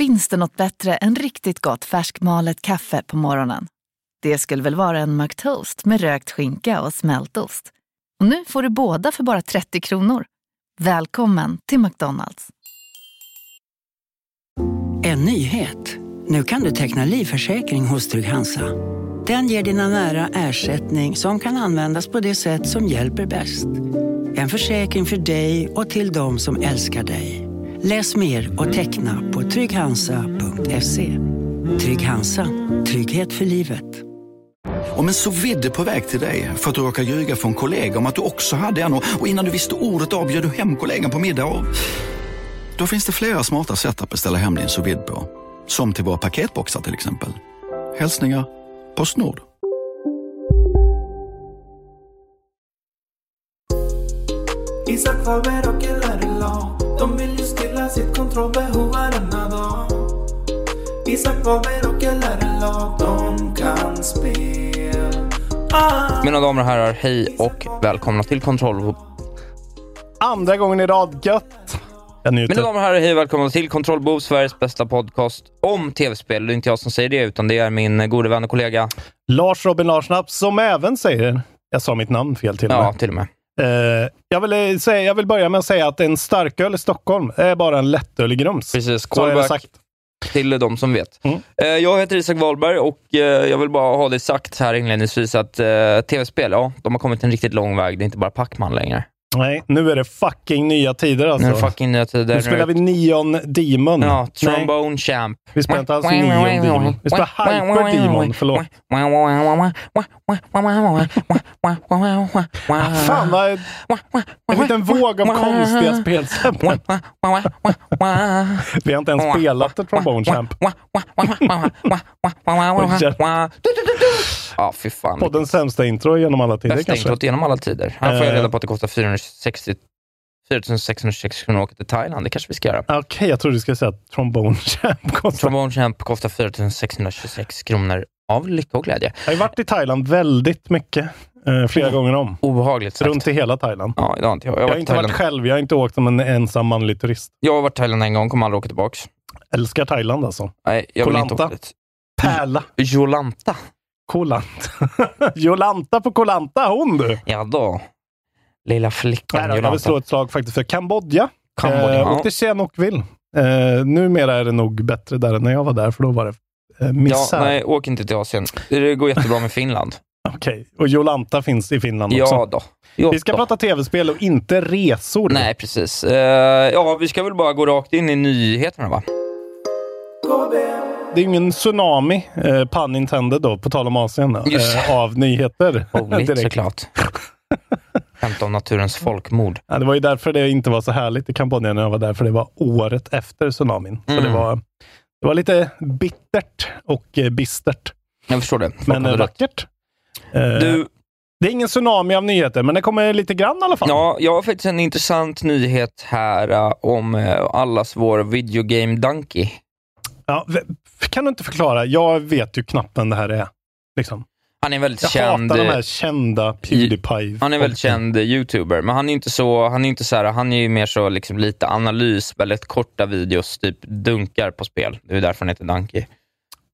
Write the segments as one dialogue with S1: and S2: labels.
S1: Finns det något bättre än riktigt gott färskmalet kaffe på morgonen? Det skulle väl vara en McToast med rökt skinka och smältost. Och nu får du båda för bara 30 kronor. Välkommen till McDonalds.
S2: En nyhet. Nu kan du teckna livförsäkring hos Trygg-Hansa. Den ger dina nära ersättning som kan användas på det sätt som hjälper bäst. En försäkring för dig och till de som älskar dig. Läs mer och teckna på trygghansa.se. Trygg Hansa. Trygghet för livet.
S3: Om en så vidde på väg till dig för att du råkar ljuga från kollega om att du också hade en och innan du visste ordet av bjöd du hem kollegan på middag och... Då finns det flera smarta sätt att beställa hem din sous på. Som till våra paketboxar till exempel. Hälsningar Postnord.
S4: Isak Faber och LRLA De vill sitt kontrollbehov varenda dag Isak Faber och LRLA De kan spel ah.
S5: Mina damer och herrar, hej och välkomna till Kontroll...
S6: Andra gången i rad, gött!
S5: Mina damer och herrar, hej och välkomna till Kontrollbov, Sveriges bästa podcast om tv-spel. Det är inte jag som säger det, utan det är min gode vän och kollega.
S6: Lars Robin Larsnapp, som även säger... Jag sa mitt namn fel till och med.
S5: Ja, till och med.
S6: Eh, jag, vill eh, säga, jag vill börja med att säga att en starköl i Stockholm är bara en lättöl i Grums.
S5: Precis, callback
S6: sagt.
S5: till de som vet.
S6: Mm.
S5: Eh, Jag heter Isak Wahlberg och jag vill bara ha det sagt här inledningsvis att tv-spel, ja, de har kommit en riktigt lång väg. Det är inte bara Pacman längre.
S6: Nej, nu är det fucking nya tider alltså.
S5: Nu är det fucking nya tider.
S6: nu spelar vi Neon Demon.
S5: Ja,
S6: Nej,
S5: Trombone Champ.
S6: vi spelar inte alls Neon Demon. Vi spelar Hyper Demon, förlåt. Ah, fan vad... En liten våg av konstiga spelsämnen. Vi har inte ens spelat Trombone Champ.
S5: Ja, fy fan.
S6: Poddens sämsta intro genom alla tider
S5: Bästa
S6: kanske.
S5: introt genom alla tider. Här får jag
S6: Eh.
S5: reda på att det kostar 460 4606 kronor att åka till Thailand. Det kanske vi ska göra.
S6: Okej, jag trodde du skulle säga att Trombone Champ kostar...
S5: Trombone Champ kostar 4626 kronor av lycka och glädje.
S6: Jag har ju varit i Thailand väldigt mycket. Eh, flera gånger om.
S5: Obehagligt sagt.
S6: Runt i hela Thailand.
S5: Ja, det har inte jag. Jag
S6: Jag
S5: har,
S6: har
S5: varit i
S6: inte
S5: Thailand.
S6: varit själv. Jag har inte åkt som en ensam manlig turist.
S5: jag har varit i Thailand en gång, kommer aldrig åka tillbaks.
S6: Älskar Thailand alltså.
S5: Nej, jag vill inte åka dit.
S6: Pärla.
S5: Jolanta.
S6: Kolant. Jolanta på Kolanta, hon du!
S5: Ja då. Lilla flickan
S6: Nej, då, jag vill slå ett slag faktiskt för Kambodja.
S5: Kambodja,
S6: Eh,
S5: ja.
S6: Åkte Sihanoukville. Eh, numera är det nog bättre där än när jag var där, för då var det eh,
S5: Ja, nej, åk inte till Asien. Det går jättebra med Finland.
S6: Okej, och Jolanta finns i Finland också.
S5: Ja då. Ja,
S6: Vi ska
S5: då.
S6: prata tv-spel och inte resor.
S5: Nej, precis. Eh, ja, vi ska väl bara gå rakt in i nyheterna, va?
S6: Det är ingen tsunami, eh, pun intended då, på tal om Asien, eh, av nyheter.
S5: Roligt såklart. Skämt om naturens folkmord.
S6: Ja, det var ju därför det inte var så härligt i Kambodja när jag var där, för det var året efter tsunamin. Så
S5: Mm.
S6: det, var, det var lite bittert och eh, bistert.
S5: Jag förstår det. Folk
S6: Men eh, vackert. Eh,
S5: Du,
S6: Det är ingen tsunami av nyheter, men det kommer lite grann i alla fall.
S5: ja, jag har faktiskt en intressant nyhet här eh, om eh, allas vår videogame Donkey.
S6: Ja, kan du inte förklara? Jag vet ju knappt vem det här är. Liksom.
S5: Han är väldigt
S6: Jag
S5: känd.
S6: hatar de här
S5: eh,
S6: kända Pewdiepie.
S5: Han är väldigt känd youtuber, men han är inte så, han är inte så här, han är ju mer så liksom lite analys, väldigt korta videos, typ dunkar på spel. Det är därför han heter Donkey.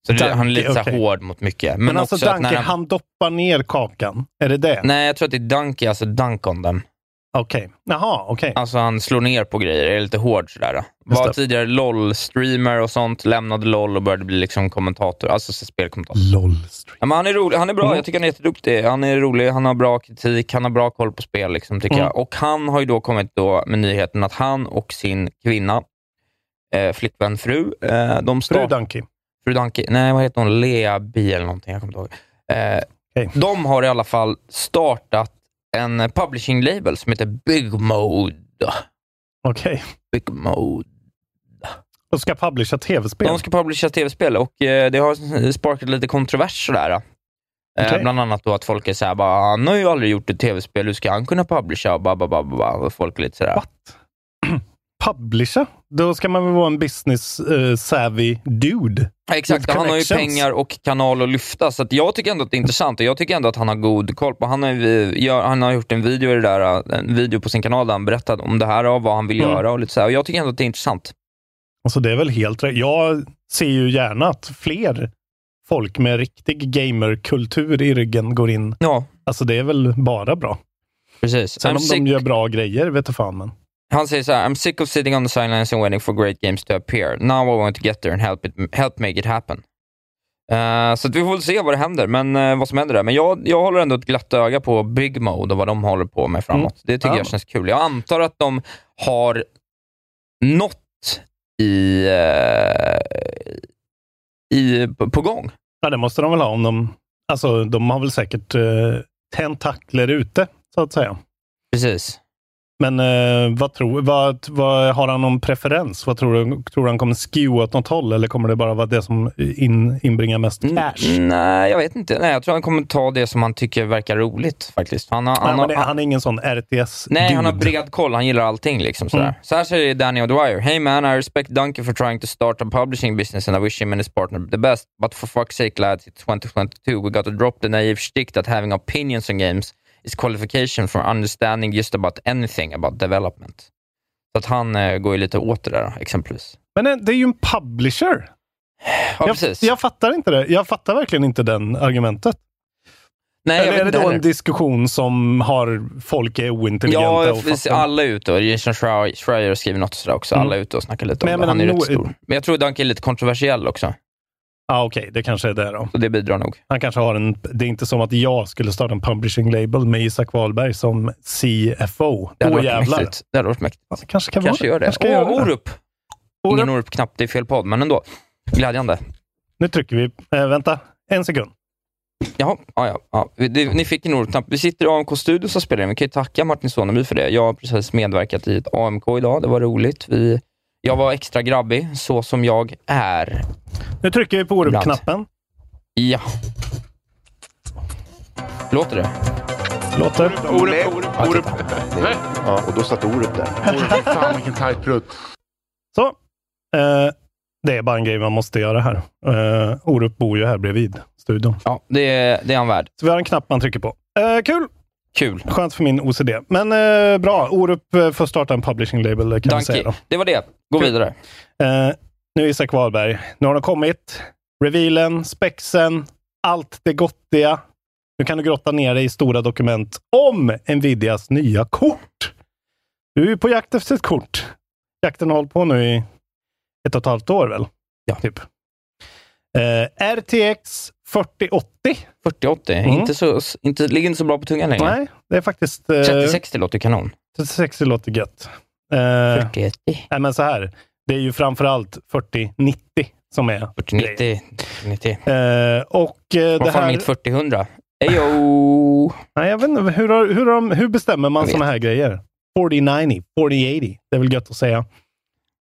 S5: Så det, han är lite så här
S6: okej.
S5: hård mot mycket.
S6: Men, alltså
S5: att när
S6: Danke, han... doppar ner kakan. Är det det?
S5: Nej, jag tror att det är Donkey, alltså dunk on them.
S6: Okej. Jaha, okej.
S5: Alltså han slår ner på grejer, är lite hård sådär. Var tidigare LOL-streamer och sånt, lämnade LOL och började bli liksom kommentator, alltså så spelkommentator.
S6: LOL.
S5: Ja, men han är rolig, han är bra,
S6: Mm.
S5: jag tycker han är jätteduktig. Han är rolig, han har bra kritik, han har bra koll på spel, liksom, tycker
S6: Mm.
S5: jag. Och han har ju då kommit då med nyheten att han och sin kvinna, eh, flickvän, fru, eh, de
S6: Fru. Danke.
S5: Fru Danke, nej vad heter hon? Lea Bi eller någonting, jag kommer inte ihåg. Eh,
S6: Okej.
S5: De har i alla fall startat en publishing label som heter Big Mode.
S6: Okej.
S5: Big Mode.
S6: De ska publisha tv-spel.
S5: De ska publisha tv-spel och eh, det har sparkat lite kontrovers sådär. Eh,
S6: Okej.
S5: Bland annat då att folk är såhär, bara, han har ju aldrig gjort ett tv-spel, hur ska han kunna publisha? Och, ba, ba, ba, ba, folk är lite sådär.
S6: What? Publisha? Då ska man väl vara en business eh, savvy dude?
S5: Exakt, han har ju pengar och kanal att lyfta, så att jag tycker ändå att det är intressant och jag tycker ändå att han har god koll på, han har, gör, han har gjort en video, i det där, en video på sin kanal där han berättade om det här och vad han vill
S6: Mm.
S5: göra och lite så här. och jag tycker ändå att det är intressant.
S6: Alltså det är väl helt rätt. Jag ser ju gärna att fler folk med riktig gamerkultur i ryggen går in.
S5: Ja,
S6: Alltså det är väl bara bra.
S5: precis.
S6: Sen om de gör bra grejer vet du fan. Men.
S5: Han säger så här, I'm sick of sitting on the sidelines and waiting for great games to appear. Now I want to get there and help, it, help make it happen. Eh, så vi får väl se vad det händer, men eh, vad som händer där. Men jag, jag håller ändå ett glatt öga på Big Mode och vad de håller på med framåt.
S6: Mm.
S5: Det tycker
S6: Ja.
S5: jag känns kul. Jag antar att de har något i, eh, i, på, gång.
S6: Ja, det måste de väl ha om de... Alltså de har väl säkert tentakler ute, så att säga.
S5: Precis.
S6: Men eh, vad, tror, vad, vad har han någon preferens? Vad tror du? Tror du han kommer skewa åt något håll eller kommer det bara vara det som in, inbringar mest cash?
S5: Mm, nej, jag vet inte. Nej, jag tror han kommer ta det som han tycker verkar roligt faktiskt. Han har,
S6: Nej,
S5: han
S6: men
S5: har,
S6: det, han är ingen sån RTS
S5: Nej, han har bred koll. Han gillar allting. Liksom, sådär.
S6: Mm.
S5: Så här säger Danny O'Dwyer. Hey man, I respect Duncan for trying to start a publishing business and I wish him and his partner the best. But for fuck's sake lads, it's 2022. We got to drop the naive shtick that having opinions on games is qualification for understanding just about anything about development. Så att han eh, går ju lite åt det där, exempelvis.
S6: Men eh, det är ju en publisher.
S5: Ja,
S6: jag,
S5: precis.
S6: jag fattar inte det. Jag fattar verkligen inte den argumentet.
S5: Nej,
S6: Eller är det då en diskussion som har folk är ointelligenta?
S5: Ja,
S6: och fattar-
S5: alla är ute och Jason Schreier skriver något sådär också.
S6: Mm.
S5: Alla är ute och snackar lite om
S6: Men
S5: det. Han är
S6: menar,
S5: rätt
S6: no-
S5: stor. Men jag tror Duncan är lite kontroversiell också.
S6: Ja, okej, det kanske är det då.
S5: Så det bidrar nog.
S6: Han kanske har en... Det är inte som att jag skulle starta en publishing label med Isak Wahlberg som CFO.
S5: Det hade
S6: Åh
S5: varit
S6: jävlar.
S5: mäktigt. Det hade varit mäktigt.
S6: Ja, kanske kan
S5: Kanske
S6: vara
S5: gör det.
S6: Kanske
S5: Åh,
S6: göra det.
S5: Orup! Ingen
S6: Orup.
S5: Orup-knapp, det är fel podd, men ändå. Glädjande.
S6: Nu trycker vi. Eh, vänta, en sekund.
S5: Jaha, ja, ja, ja. Ni fick en Orup-knapp. Vi sitter i AMK Studios och spelar in. Vi kan ju tacka Martin Soneby för det. Jag har precis medverkat i ett AMK idag. Det var roligt. Vi, jag var extra grabbig, så som jag är.
S6: Nu trycker vi på Orup-knappen.
S5: Ja. Låter det?
S6: Låter.
S7: Orup, Orup,
S5: Ja,
S7: Orup. Ja, och då satt Orup där. Orup, fan vilken tajt prutt.
S6: Så. Eh, det är bara en grej man måste göra här. Eh, Orup bor ju här bredvid studion.
S5: Ja, det är, det är han värd.
S6: Så vi har en knapp man trycker på. Eh, kul!
S5: Kul.
S6: Skönt för min OCD. Men eh, bra, Orup eh, får starta en publishing label kan vi säga
S5: Danke.
S6: då.
S5: Det var det. Gå
S6: Kul.
S5: vidare.
S6: Eh, nu är Isak Wahlberg. Nu har de kommit. Revealen, spexen, allt det gottiga. Nu kan du grotta ner dig i stora dokument om Nvidias nya kort. Du är på jakt efter ett kort. Jakten har hållit på nu i ett och ett halvt år väl?
S5: Ja.
S6: Typ. Eh, RTX 4080.
S5: 4080.
S6: Mm.
S5: Inte så, inte, ligger inte så bra på tungan längre.
S6: Nej, det är faktiskt... Eh,
S5: 3060 låter kanon.
S6: 3060 låter gött. Eh,
S5: 4080.
S6: nej, men så här. Det är ju framförallt 4090 som är
S5: 4090. 90.
S6: Eh, och eh,
S5: Vad
S6: det här...
S5: mitt 4000? Ejo!
S6: Nej, jag vet inte, hur, har, hur, har, hur bestämmer man såna här grejer? 4090, 4080. Det är väl gött att säga.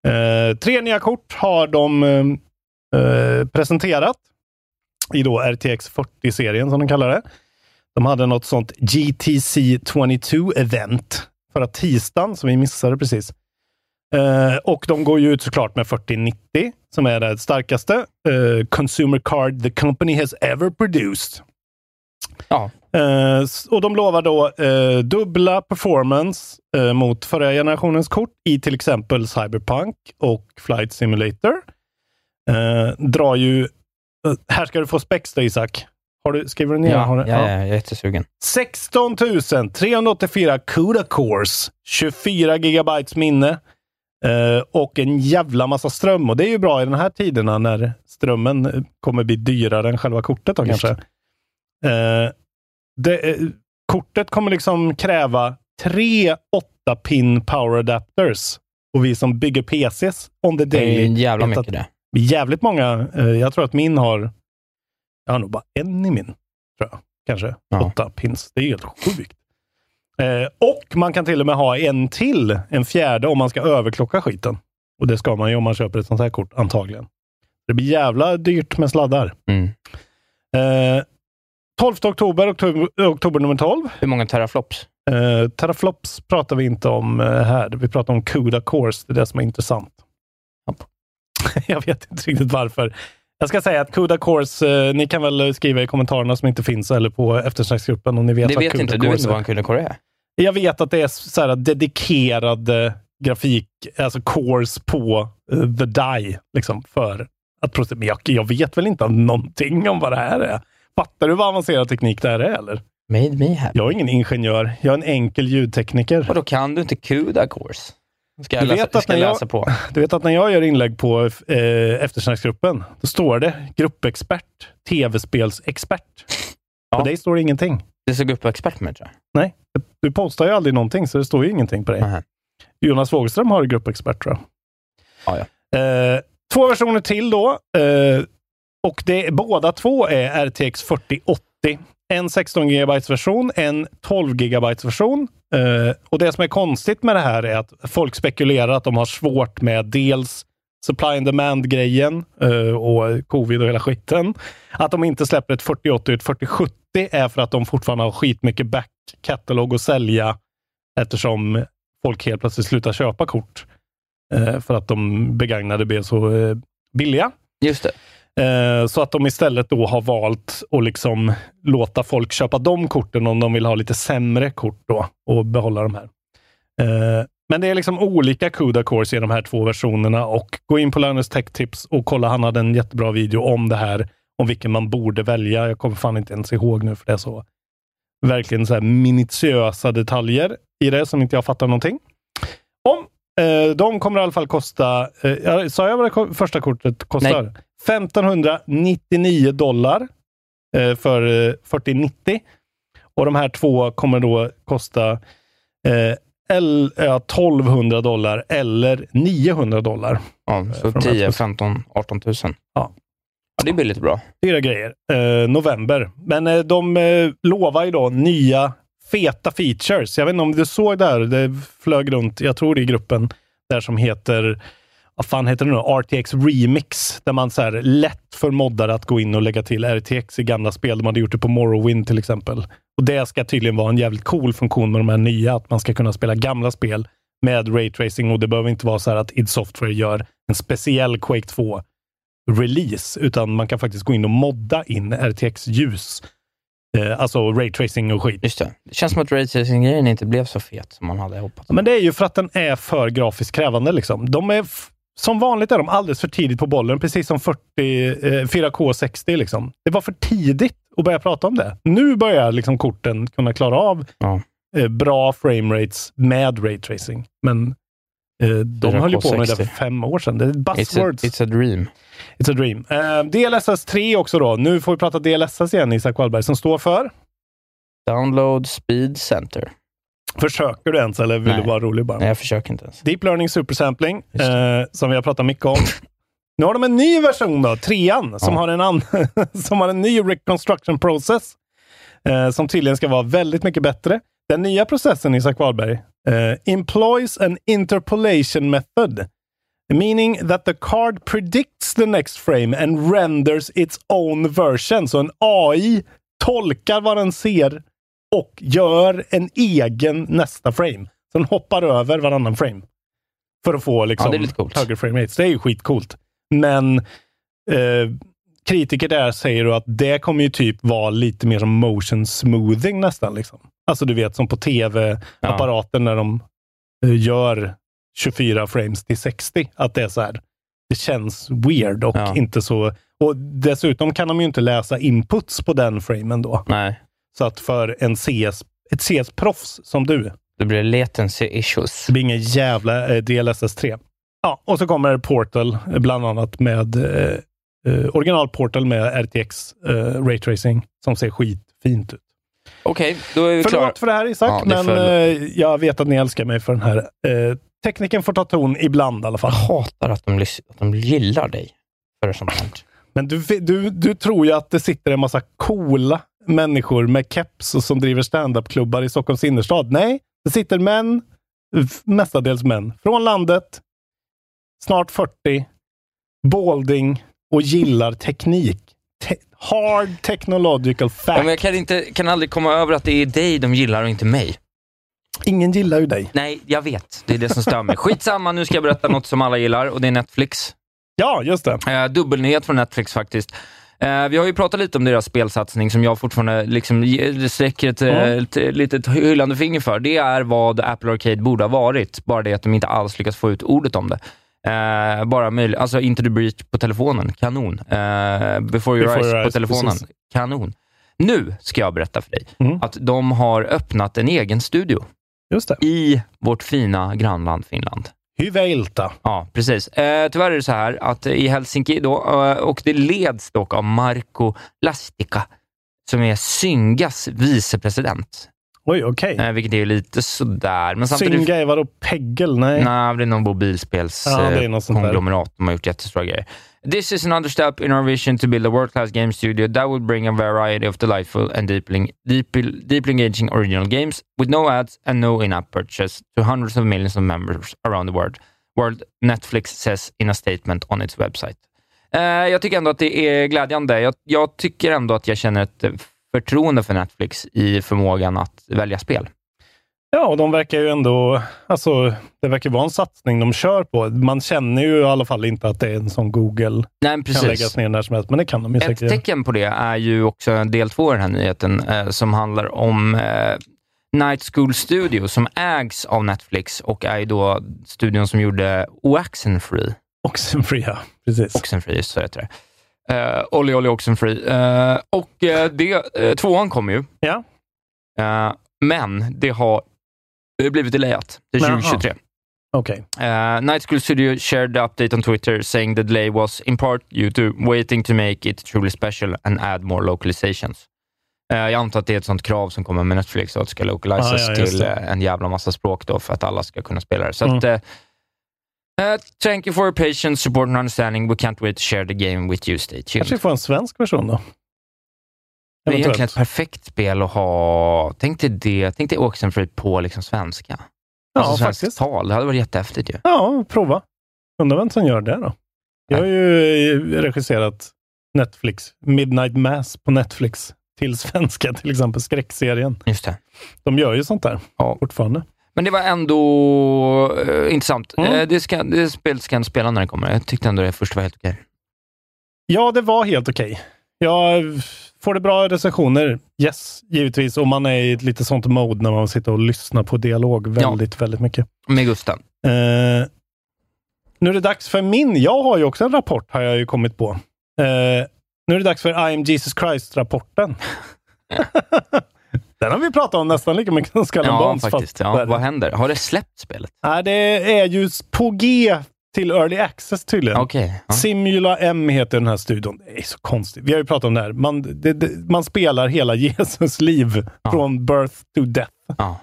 S6: Eh, tre nya kort har de eh, eh, presenterat i då RTX 40-serien som de kallar det. De hade något sånt GTC 22 event förra tisdagen som vi missade precis. Eh, och de går ju ut såklart med 4090 som är det starkaste eh, consumer card the company has ever produced.
S5: Ja,
S6: Eh, och de lovar då eh, dubbla performance eh, mot förra generationens kort i till exempel Cyberpunk och Flight Simulator. Eh, drar ju... här ska du få spex då, Isak. Har du, skriver du ner?
S5: ja,
S6: Har
S5: ja,
S6: du,
S5: ja, jag är jättesugen.
S6: 16 384 CUDA cores, 24 gigabytes minne eh, och en jävla massa ström. Och det är ju bra i de här tiderna när strömmen eh, kommer bli dyrare än själva kortet. Då, kanske. Eh, det, eh, kortet kommer liksom kräva tre 8-pin power adapters. Och vi som bygger PCs on the
S5: Det är
S6: daily
S5: en jävla mycket
S6: att
S5: det.
S6: Jävligt många. Eh, jag tror att min har, jag har nog bara en i min. Tror jag. Kanske
S5: Ja.
S6: åtta pins. Det är helt sjukt. Eh, och man kan till och med ha en till, en fjärde, om man ska överklocka skiten. Och det ska man ju om man köper ett sånt här kort, antagligen. Det blir jävla dyrt med sladdar.
S5: Mm.
S6: Eh, 12 oktober, oktober, oktober nummer 12.
S5: Hur många teraflops?
S6: Eh, teraflops pratar vi inte om eh, här. Vi pratar om CUDA cores. Det är det som är intressant. Jag vet inte riktigt varför. Jag ska säga att CUDA cores, eh, ni kan väl skriva i kommentarerna som inte finns eller på eftersnacksgruppen om ni vet
S5: Det
S6: vad
S5: vet
S6: CUDA
S5: inte du. vet
S6: cores
S5: inte vad en CUDA-core är.
S6: Jag vet att det är så här dedikerade grafik, alltså cores på eh, the die. Liksom, för att. Men jag, jag vet väl inte någonting om vad det här är. Fattar du vad avancerad teknik det här är eller?
S5: Made me happy.
S6: Jag är ingen ingenjör. Jag är en enkel ljudtekniker.
S5: Och då kan du inte CUDA course? Ska jag,
S6: Du vet
S5: läsa,
S6: att när
S5: jag läsa på?
S6: Du vet att när jag gör inlägg på eh, eftersnacksgruppen, då står det gruppexpert, tv-spelsexpert.
S5: Ja.
S6: På dig står det ingenting.
S5: Det såg upp expert med tror jag.
S6: Nej, du postar ju aldrig någonting, så det står ju ingenting på dig.
S5: Nähä.
S6: Jonas Wågström har gruppexpert tror jag.
S5: Ja, ja.
S6: Eh, två versioner till då. Eh, och det, båda två är RTX 4080. En 16 GB version, en 12 GB version. Eh, och det som är konstigt med det här är att folk spekulerar att de har svårt med dels supply and demand-grejen eh, och covid och hela skiten. Att de inte släpper ett 4080 och ett 4070 är för att de fortfarande har skitmycket back catalog att sälja eftersom folk helt plötsligt slutar köpa kort eh, för att de begagnade blev så eh, billiga.
S5: Just det.
S6: Eh, så att de istället då har valt att liksom låta folk köpa de korten om de vill ha lite sämre kort då och behålla de här. Eh, men det är liksom olika CUDA cores i de här två versionerna och gå in på Linus Tech Tips och kolla. Han hade en jättebra video om det här, om vilken man borde välja. Jag kommer fan inte ens ihåg nu för det är så verkligen så här minutiösa detaljer i det som inte jag fattar någonting. Eh, de kommer i alla fall kosta, eh, sa jag vad det ko- första kortet kostar? 1599 dollar eh, för eh, 4090. Och de här två kommer då kosta eh, L, ja, 1200 dollar eller 900 dollar.
S5: Ja, så
S6: Från de här
S5: 10,
S6: två-
S5: 15, 18 000.
S6: Ja.
S5: ja det är billigt bra.
S6: Dyra grejer. Eh, november. Men eh, de eh, lovar ju då nya feta features. Jag vet inte om du såg där, det flög runt, jag tror det är gruppen, där som heter vad fan heter det nu? RTX Remix. Där man så här lätt för moddare att gå in och lägga till RTX i gamla spel. De hade gjort det på Morrowind till exempel. Och Det ska tydligen vara en jävligt cool funktion med de här nya. Att man ska kunna spela gamla spel med raytracing och det behöver inte vara så här att id Software gör en speciell Quake 2 release, utan man kan faktiskt gå in och modda in RTX-ljus. Eh, alltså raytracing och skit.
S5: Just det. Det känns som att raytracing-grejen inte blev så fet som man hade hoppats.
S6: Men det är ju för att den är för grafiskt krävande. Liksom. De är som vanligt är de alldeles för tidigt på bollen, precis som 40, eh, 4K60. Liksom. Det var för tidigt att börja prata om det. Nu börjar liksom korten kunna klara av
S5: Ja.
S6: eh, bra frames med raytracing. Men eh, de
S5: 4K60.
S6: höll ju på med det för fem år sedan. Det är
S5: It's a,
S6: buzzwords.
S5: it's a dream.
S6: It's a dream. Eh, DLSS 3 också då. Nu får vi prata DLSS igen, Isak Wallberg, som står för.
S5: Download Speed Center.
S6: Försöker du ens eller vill
S5: Nej.
S6: du vara rolig bara?
S5: Nej, jag försöker inte ens.
S6: Deep Learning Supersampling, eh, som vi har pratat mycket om. Nu har de en ny version då, trean, som,
S5: Ja.
S6: har en an- som har en ny reconstruction process. Eh, som tydligen ska vara väldigt mycket bättre. Den nya processen, Isak Wahlberg, eh, employs an interpolation method. Meaning that the card predicts the next frame and renders its own version. Så en AI tolkar vad den ser och gör en egen nästa frame. Så den hoppar över varannan frame. För att få liksom,
S5: Ja, det
S6: högre frame rates. Det är ju skitcoolt. Men eh, kritiker där säger att det kommer ju typ vara lite mer som motion smoothing nästan. Liksom. Alltså du vet som på tv-apparaten när de eh, gör 24 frames till 60. Att det är så här. Det känns weird och
S5: Ja.
S6: inte så... Och dessutom kan de ju inte läsa inputs på den framen då.
S5: Nej,
S6: Så att för en CS, ett CS-proffs som du,
S5: det blir latency issues.
S6: det blir ingen jävla eh, DLSS 3. Ja, och så kommer Portal, eh, bland annat med eh, eh, original Portal med RTX eh, Raytracing, som ser skitfint ut.
S5: Okej, då är vi klara.
S6: Förlåt för det här Isak,
S5: Ja, det
S6: men
S5: för-
S6: jag vet att ni älskar mig för den här. Tekniken får ta ton ibland i alla fall.
S5: Jag hatar att de, att de gillar dig för sånt här.
S6: Men du, du, du tror ju att det sitter en massa coola människor med keps och som driver standup-klubbar i Stockholms innerstad. Nej, det sitter män, mestadels män, från landet, snart 40, balding och gillar teknik. Te- hard technological
S5: Ja,
S6: fact.
S5: men jag kan, inte, kan aldrig komma över att det är dig de gillar och inte mig.
S6: Ingen gillar ju dig.
S5: Nej, jag vet. Det är det som stör mig. Skitsamma, nu ska jag berätta något som alla gillar och det är Netflix.
S6: Ja, just det.
S5: Eh, dubbelnyhet från Netflix faktiskt. Eh, vi har ju pratat lite om deras spelsatsning som jag fortfarande liksom sträcker ett,
S6: Mm.
S5: ett, ett litet hyllande finger för. Det är vad Apple Arcade borde ha varit, bara det att de inte alls lyckas få ut ordet om det. Eh, bara möjligt, alltså Into the Breach på telefonen, kanon. Eh, Before Your
S6: Before
S5: Eyes
S6: Your
S5: på
S6: Eyes,
S5: telefonen,
S6: precis.
S5: kanon. Nu ska jag berätta för dig
S6: Mm.
S5: att de har öppnat en egen studio. I vårt fina grannland Finland.
S6: Hyvä ilta.
S5: Ja, precis. Eh, tyvärr är det så här att i Helsinki, då, eh, och det leds dock av Marco Lastika, som är Syngas vicepresident.
S6: Oj, okej.
S5: Eh, vilket är lite sådär. Men samtidigt...
S6: Vadå? Peggel? Nej.
S5: Nej, det är någon mobilspels
S6: Ja,
S5: eh. De har gjort jättestora grejer. This is another step in our vision to build a world-class game studio that will bring a variety of delightful and deeply, deeply, deeply engaging original games with no ads and no in-app purchase to hundreds of millions of members around the world. World Netflix says in a statement on its website. Eh, jag tycker ändå att det är glädjande. Jag, jag tycker ändå att jag känner ett eh, förtroende för Netflix i förmågan att välja spel.
S6: Ja, och de verkar ju ändå... Alltså, det verkar vara en satsning de kör på. Man känner ju i alla fall inte att det är en sån Google
S5: Nej,
S6: kan
S5: precis.
S6: läggas ner när som helst, men det kan de ju
S5: Ett
S6: säkert göra.
S5: tecken på det är ju också del två i den här nyheten eh, som handlar om eh, Night School Studio som ägs av Netflix och är ju då studion som gjorde Oxenfree.
S6: Oxenfree, ja. Precis.
S5: Oxenfree, så heter det. Eh, Olly Olly Oxenfree. Eh, och eh, det, eh, tvåan kom ju,
S6: Ja.
S5: eh, men det har eh, blivit delayat till
S6: Jaha.
S5: 2023.
S6: Okej.
S5: Uh, Night School Studio shared the update on Twitter saying the delay was in part due to waiting to make it truly special and add more localizations. Eh, jag antar att det är ett sånt krav som kommer med Netflix, att det ska localiseras
S6: Ah, ja,
S5: till
S6: det.
S5: eh, en jävla massa språk då för att alla ska kunna spela det. Så
S6: Mm.
S5: att, eh, eh, thank you for your patience, support and understanding. We can't wait to share the game with you. Stay tuned.
S6: Kanske får en svensk version då?
S5: Det är egentligen ett perfekt spel att ha. Tänk dig det. Tänk dig Oxenfree på liksom svenska.
S6: Ja,
S5: alltså svenskt
S6: faktiskt.
S5: tal. Det hade varit jättehäftigt ju.
S6: Ja, prova. Undrar vem som gör det då? Jag har ju regisserat Netflix, Midnight Mass på Netflix till svenska, till exempel skräckserien.
S5: Just det.
S6: De gör ju sånt där
S5: Ja.
S6: fortfarande.
S5: Men det var ändå eh, intressant.
S6: Mm.
S5: Eh, det, ska, det spelet ska jag spela när det kommer. Jag tyckte ändå det först var helt okej.
S6: Ja, det var helt okej. Jag får det bra recensioner? Yes, givetvis. Och man är i ett lite sånt mode när man sitter och lyssnar på dialog väldigt, väldigt mycket.
S5: Med Gusten.
S6: Eh, nu är det dags för min. Jag har ju också en rapport, har jag ju kommit på. Eh, nu är det dags för I am Jesus Christ-rapporten. Den har vi pratat om nästan lika mycket som Skull
S5: Ja,
S6: Bones.
S5: faktiskt. Ja, vad händer? Har det släppt spelet?
S6: Nej, det är ju på G till Early Access tydligen.
S5: Okej. Ja.
S6: Simula M heter den här studion. Det är så konstigt. Vi har ju pratat om det här. Man, det, det, man spelar hela Jesus liv
S5: Ja.
S6: från birth to death.
S5: Ja.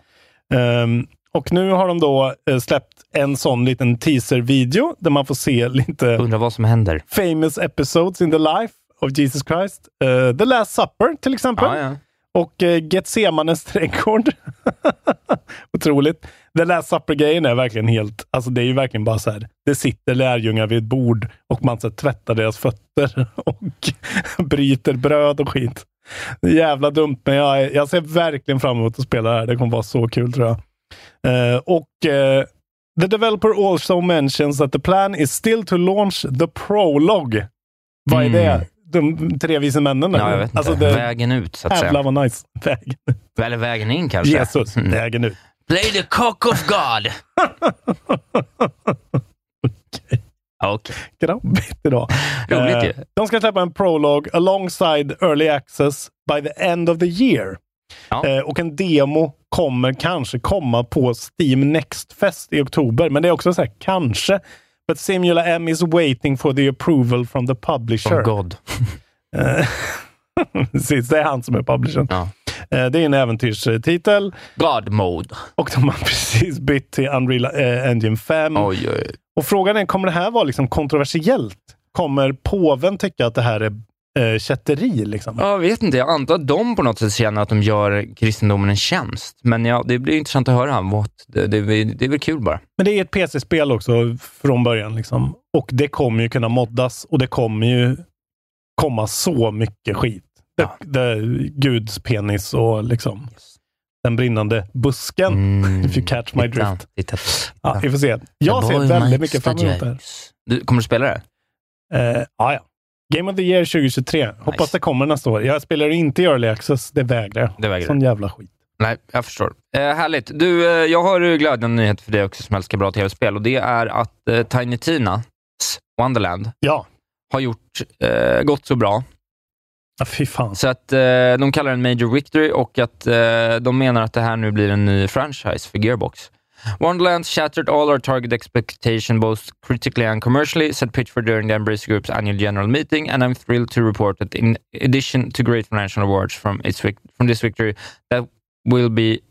S6: Ehm, och nu har de då eh, släppt en sån liten teaser-video där man får se lite
S5: Undrar vad som händer.
S6: famous episodes in the life of Jesus Christ. Eh, the Last Supper till exempel. Och eh, uh, Getsemanes trädgård. Otroligt. The Last Supper-grejen är verkligen helt, alltså det är ju verkligen bara så här. Det sitter lärjungar vid ett bord och man så här, tvättar deras fötter och bryter bröd och skit. Jävla dumt, men jag, jag ser verkligen fram emot att spela det här. Det kommer vara så kul tror jag. Eh, och eh, The developer also mentions that the plan is still to launch the prologue. Vad är
S5: Mm.
S6: det? De tre vise männen?
S5: ja, jag vet inte.
S6: Alltså det,
S5: vägen ut, så att
S6: Jävlar
S5: säga.
S6: vad nice. Vägen.
S5: Eller vägen in kanske.
S6: Jesus,
S5: Mm.
S6: vägen ut.
S5: Play the cock of God. Okej.
S6: Grabbigt idag.
S5: Roligt
S6: Eh,
S5: ju.
S6: De ska släppa en prolog alongside early access by the end of the year.
S5: Ja.
S6: Eh, och en demo kommer kanske komma på Steam Next Fest i oktober. Men det är också så här, kanske. But Simula M is waiting for the approval from the publisher.
S5: From God.
S6: Eh, Precis, det är han som är publishern.
S5: Ja.
S6: Eh, det är en äventyrstitel
S5: God mode.
S6: och de har precis bytt till Unreal eh, Engine 5.
S5: Oj, oj.
S6: Och frågan är, kommer det här vara liksom kontroversiellt? Kommer påven tycka att det här är eh, kätteri? Liksom?
S5: Jag vet inte, jag antar att de på något sätt känner att de gör kristendomen en tjänst. Men ja, det blir intressant att höra. What? Det, det, det är väl kul bara.
S6: Men det är ett PC-spel också från början. Liksom. Och det kommer ju kunna moddas och det kommer ju komma så mycket skit.
S5: Ja.
S6: det, Guds penis och liksom den brinnande busken.
S5: Mm.
S6: If you catch my
S5: Titta,
S6: drift.
S5: titta.
S6: Ja, vi får se. Jag
S5: The
S6: ser väldigt mycket fram emot det här.
S5: Du, kommer du spela det?
S6: Eh, ja, ja. Game of the Year 2023. Hoppas
S5: Nice.
S6: det kommer nästa år. Jag spelar inte i Early Access, det vägrar jag. Sån jävla skit.
S5: Nej, jag förstår. Eh, härligt. Du, eh, jag har glädjande nyhet för dig också som älskar bra tv-spel och det är att eh, Tiny Tinas Wonderland
S6: Ja,
S5: har gjort, eh, gått så bra
S6: ja fy fan.
S5: så att eh, de kallar det en major victory och att eh, de menar att det här nu blir en ny franchise för Gearbox. Wonderlands shattered all our target expectation both critically and commercially, said Pitchford during the Embracer Group's annual general meeting, and I'm thrilled to report that in addition to great financial awards from its from this victory, that will be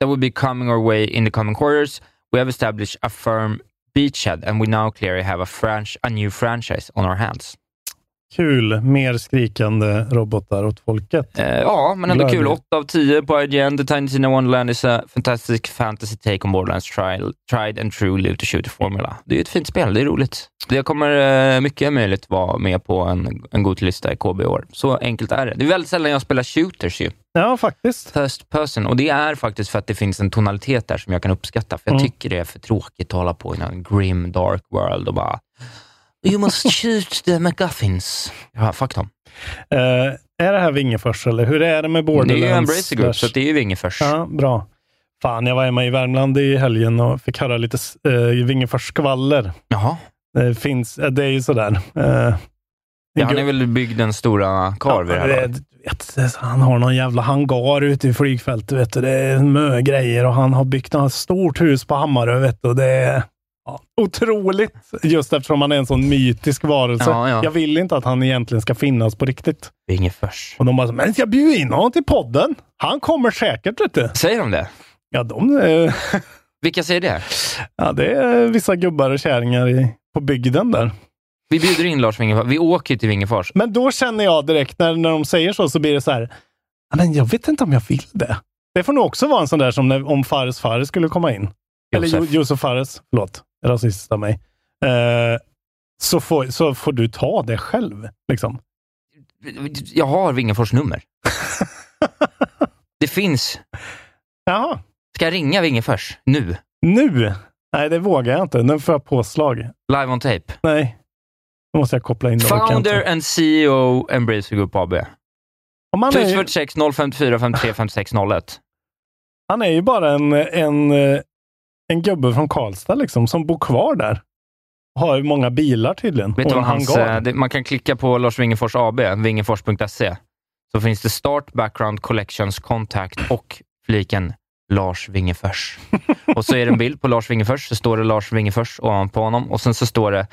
S5: that will be coming our way in the coming quarters. We have established a firm beachhead, and we now clearly have a franch a new franchise on our hands.
S6: Kul. Mer skrikande robotar åt folket.
S5: Eh, ja, men ändå
S6: Glädje.
S5: kul. 8 av 10 på IGN. The Tiny Tina Wonderland is a fantastic fantasy take on Borderlands trial, tried and true live to shooter formula. Det är ett fint spel, det är roligt. Det kommer eh, mycket möjligt vara med på en, en god lista i KB i år. Så enkelt är det. Det är väldigt sällan jag spelar shooters ju.
S6: Ja, faktiskt.
S5: First person. Och det är faktiskt för att det finns en tonalitet där som jag kan uppskatta. För jag
S6: Mm.
S5: tycker det är för tråkigt att hålla på i en grim dark world och bara You must shoot the McGuffins. Ja, fuck dem.
S6: Eh, är det här Vingefors eller hur är det med
S5: Det
S6: Borderlands?
S5: är ju Embracer Group, så det är ju Vingefors.
S6: Ja, bra. Fan, jag var hemma i Värmland i helgen och fick höra lite uh, Vingefors skvaller.
S5: Jaha.
S6: Det finns, eh, det är ju sådär. Uh,
S5: Ja, han är väl byggd en stora karl vid det här laget.
S6: vet, Han har någon jävla hangar ute i flygfältet. Vet du. Det är mö grejer och han har byggt ett stort hus på Hammarö. Vet du. och Det är ja, otroligt, just eftersom han är en sån mytisk varelse.
S5: Ja, ja.
S6: Jag vill inte att han egentligen ska finnas på riktigt.
S5: Vingefors.
S6: Och de bara, men jag bjuder in honom till podden. Han kommer säkert. Vet du.
S5: Säger de det?
S6: Ja, de, eh,
S5: Vilka säger det?
S6: ja, det är vissa gubbar och kärringar i, på bygden där.
S5: Vi bjuder in Lars Wingefors. Vi åker till Vingefors.
S6: Men då känner jag direkt, när, när de säger så, så blir det så här, "Ja, men jag vet inte om jag vill det. Det får nog också vara en sån där som när, om Fares Fares skulle komma in. Eller
S5: Josef.
S6: jo, Josef Fares, förlåt, rasist av mig. Eh, så, får, så får du ta det själv. Liksom.
S5: Jag har Vingefors nummer. det finns.
S6: Jaha,
S5: Ska jag ringa Vingefors nu?
S6: nu? Nej, det vågar jag inte. Nu får jag påslag.
S5: Live on tape.
S6: Nej, nu måste jag koppla in.
S5: Founder and CEO Embracer Group AB.
S6: Om är, ju-
S5: 1046 054 53 56 01.
S6: han är ju bara en, en, eh, en gubbe från Karlstad liksom, som bor kvar där. Har många bilar tydligen.
S5: Vet
S6: och
S5: vad hans, eh, det, man kan klicka på Lars Wingefors AB, vingefors.se. Så finns det Start, Background, Collections, Contact och fliken Lars Wingefors. och så är det en bild på Lars Wingefors, så står det Lars Wingefors ovanpå honom och sen så står det,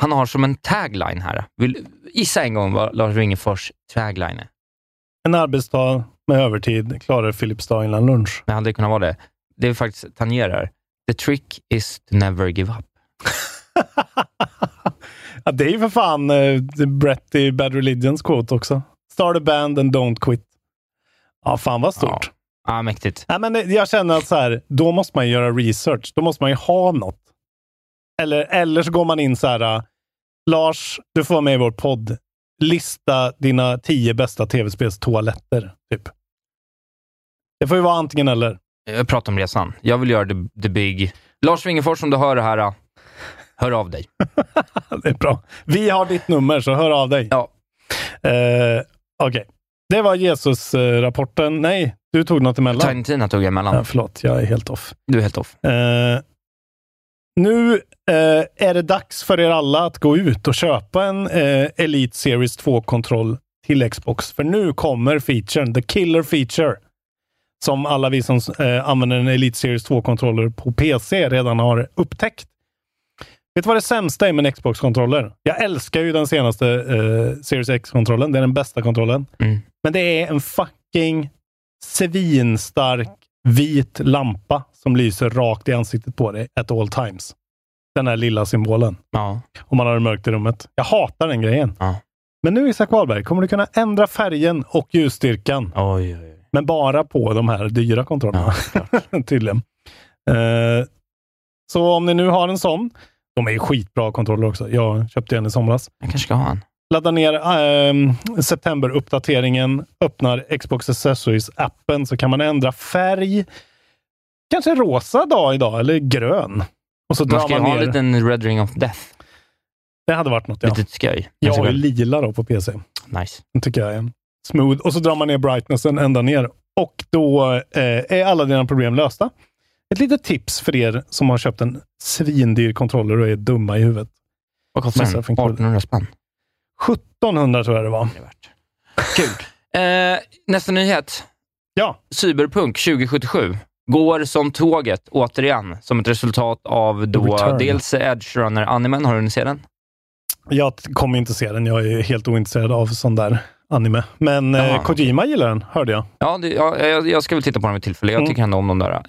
S5: han har som en tagline här. Vill, gissa en gång vad Lars Wingefors tagline är.
S6: En arbetsdag med övertid klarar Filipstad innan lunch.
S5: Det hade kunnat vara det. Det är faktiskt tangerar. The trick is to never give up.
S6: ja, det är ju för fan uh, Brett i Bad Religions quote också. Start a band and don't quit. Ja, fan vad stort.
S5: Ja, mäktigt.
S6: Nej, men jag känner att så här, då måste man göra research. Då måste man ju ha något. Eller, eller så går man in så här, uh, Lars, du får vara med i vår podd. Lista dina tio bästa tv-spelstoaletter. Typ. Det får ju vara antingen eller.
S5: Jag pratar om resan. Jag vill göra the, the big. Lars Wingefors, om du hör det här, äh, hör av dig.
S6: Det är bra. Vi har ditt nummer, så hör av dig.
S5: Ja.
S6: Eh, Okej. Det var Jesus-rapporten. Nej, du tog något emellan.
S5: Tiny Tina tog jag emellan.
S6: Ja, förlåt, jag är helt off.
S5: Du är helt off.
S6: Eh, nu eh, är det dags för er alla att gå ut och köpa en eh, Elite Series 2-kontroll till Xbox. För nu kommer featuren, the killer feature, som alla vi som eh, använder en Elite Series 2-kontroller på PC redan har upptäckt. Vet du vad det sämsta är med en Xbox-kontroller? Jag älskar ju den senaste eh, Series X-kontrollen. Det är den bästa kontrollen.
S5: Mm.
S6: Men det är en fucking svinstark vit lampa som lyser rakt i ansiktet på dig at all times. Den här lilla symbolen.
S5: Ja.
S6: Om man har det mörkt i rummet. Jag hatar den grejen.
S5: Ja.
S6: Men nu Isak Wahlberg kommer du kunna ändra färgen och ljusstyrkan.
S5: Oj, oj, oj.
S6: Men bara på de här dyra kontrollerna. Tydligen. Eh, så om ni nu har en sån. De är ju skitbra kontroller också. Jag köpte en i somras.
S5: Jag kanske ska ha en.
S6: Ladda ner eh, septemberuppdateringen, öppnar Xbox Accessories-appen så kan man ändra färg. Kanske rosa dag idag eller grön. Och så
S5: Man ska
S6: man
S5: ha en
S6: ner.
S5: liten Red Ring of Death.
S6: Det hade varit något, ja.
S5: Lite skoj.
S6: Jag har ju lila då på PC.
S5: Nice.
S6: Den tycker jag är smooth. Och så drar man ner brightnessen ända ner. Och då eh, är alla dina problem lösta. Ett litet tips för er som har köpt en svindyr kontroller och är dumma i huvudet.
S5: Vad kostar den?
S6: Massa funktioner.
S5: 1800 spänn.
S6: 1700 tror jag det var.
S5: Det värt. Kul. Eh, nästa nyhet.
S6: Ja,
S5: Cyberpunk 2077 går som tåget återigen, som ett resultat av då
S6: Return.
S5: dels Edge Runner-animen. Har du hunnit se den?
S6: jag kommer inte se den. Jag är helt ointresserad av sån där anime. Men eh, Kojima gillar den, hörde jag.
S5: Ja, det, ja jag, jag ska väl titta på den vid tillfälle. Jag
S6: Mm.
S5: tycker ändå om de där.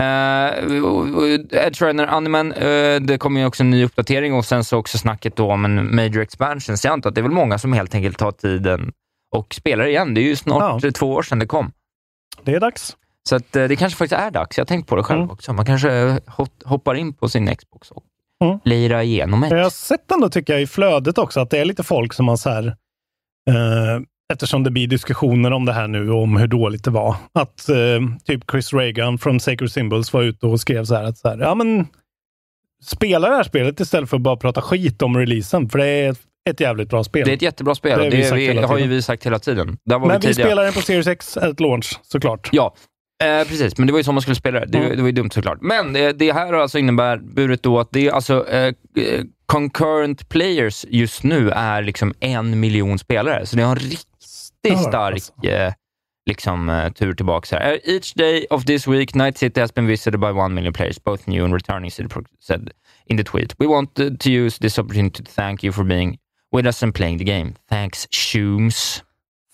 S5: Uh, Edge Runner-animen, eh, det kommer ju också en ny uppdatering och sen så också snacket då om en major expansion. Så jag antar att det är väl många som helt enkelt tar tiden och spelar igen. Det är ju snart
S6: Ja.
S5: två år sedan det kom.
S6: Det är dags.
S5: Så att, eh, det kanske faktiskt är dags. Jag har tänkt på det själv
S6: Mm.
S5: också. Man kanske hoppar in på sin Xbox och
S6: Mm.
S5: lirar igenom ett.
S6: Jag har sett ändå, tycker jag, i flödet också, att det är lite folk som har så här, eh, eftersom det blir diskussioner om det här nu, om hur dåligt det var, att eh, typ Chris Reagan från Sacred Symbols var ute och skrev så här, att så här, ja men, spela det här spelet istället för att bara prata skit om releasen, för det är ett, jävligt bra spel.
S5: Det är ett jättebra spel.
S6: Det
S5: Det,
S6: har vi
S5: vi, har ju vi sagt hela tiden.
S6: Men
S5: vi
S6: vi spelar den på Series X at launch, såklart.
S5: Ja, eh, precis. Men det var ju så man skulle spela det. Det,
S6: Mm.
S5: det var ju dumt såklart. Men det, det här har alltså innebär burit då att det är alltså eh, eh, concurrent players just nu är liksom en miljon spelare. Så det har en riktigt stark
S6: alltså.
S5: eh, liksom, eh, tur tillbaka här. Eh, Each day of this week, Night City has been visited by one million players, both new and returning, City said in the tweet. We want to, to use this opportunity to thank you for being with us and playing the game. Thanks, Shooms.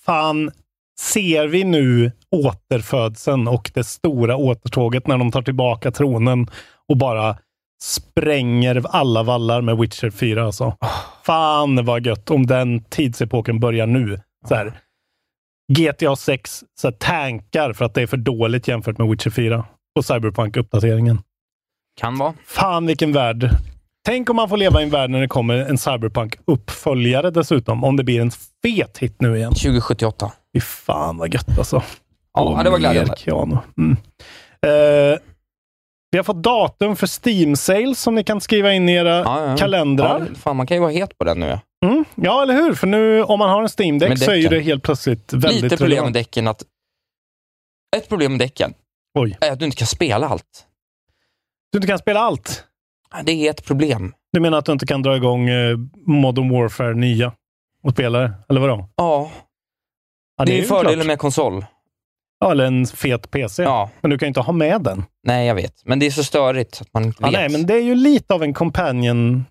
S6: Fan, ser vi nu återfödseln och det stora återtåget när de tar tillbaka tronen och bara spränger alla vallar med Witcher 4 alltså. Fan vad gött om den tidsepoken börjar nu. Så här, GTA 6 så här, tankar för att det är för dåligt jämfört med Witcher 4 och Cyberpunk-uppdateringen.
S5: Kan vara.
S6: Fan vilken värld. Tänk om man får leva i en värld när det kommer en Cyberpunk-uppföljare dessutom. Om det blir en fet hit nu igen.
S5: 2078.
S6: Fy fan vad gött alltså.
S5: Ja, det var glädjande.
S6: Mm. Eh, vi har fått datum för Steam Sales som ni kan skriva in i era
S5: Ja, ja.
S6: kalendrar.
S5: Ja, fan, man kan ju vara het på den nu. ja.
S6: Mm. Ja, eller hur? För nu om man har en Steam Deck
S5: Med
S6: så är ju det helt plötsligt väldigt
S5: Lite problem med däcken att... Ett problem med däcken
S6: Oj.
S5: är att du inte kan spela allt.
S6: Du inte kan spela allt.
S5: Det är ett problem.
S6: Du menar att du inte kan dra igång eh, Modern Warfare nya och spela det? Eller vadå?
S5: Ja,
S6: Ja,
S5: det är
S6: ju
S5: ju fördelen med konsol.
S6: Ja, eller en fet PC.
S5: Ja,
S6: Men du kan ju inte ha med den.
S5: nej jag vet. Men det är så störigt att man inte
S6: Ja,
S5: vet.
S6: nej, men det är ju lite av en companion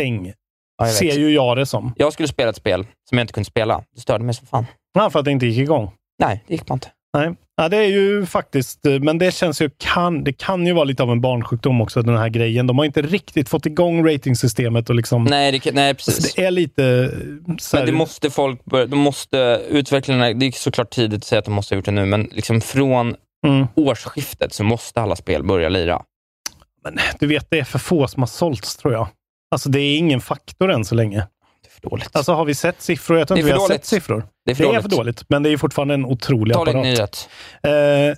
S6: thing.
S5: Ja, vet.
S6: Ser ju jag det som.
S5: jag skulle spela ett spel som jag inte kunde spela. Det störde mig som fan.
S6: Ja, för att det inte gick igång.
S5: Nej, det gick bara inte.
S6: Nej. Ja, det är ju faktiskt, eh, men det känns ju, kan, det kan ju vara lite av en barnsjukdom också, den här grejen. De har inte riktigt fått igång ratingsystemet och liksom,
S5: Nej, det, kan- nej
S6: så
S5: precis.
S6: det är lite eh, här,
S5: Men det måste folk börja, de måste, utvecklarna, det är såklart tidigt att säga att de måste ha gjort det nu, men liksom från
S6: mm,
S5: årsskiftet så måste alla spel börja lira.
S6: men du vet, det är för få som har sålts tror jag. Alltså det är ingen faktor än så länge.
S5: För dåligt.
S6: Alltså har vi sett siffror? Jag tror inte vi har
S5: dåligt.
S6: sett siffror.
S5: det är för
S6: Det är
S5: dåligt.
S6: för dåligt, men det är fortfarande en otrolig
S5: Ta din
S6: apparat.
S5: nyhet.
S6: Eh,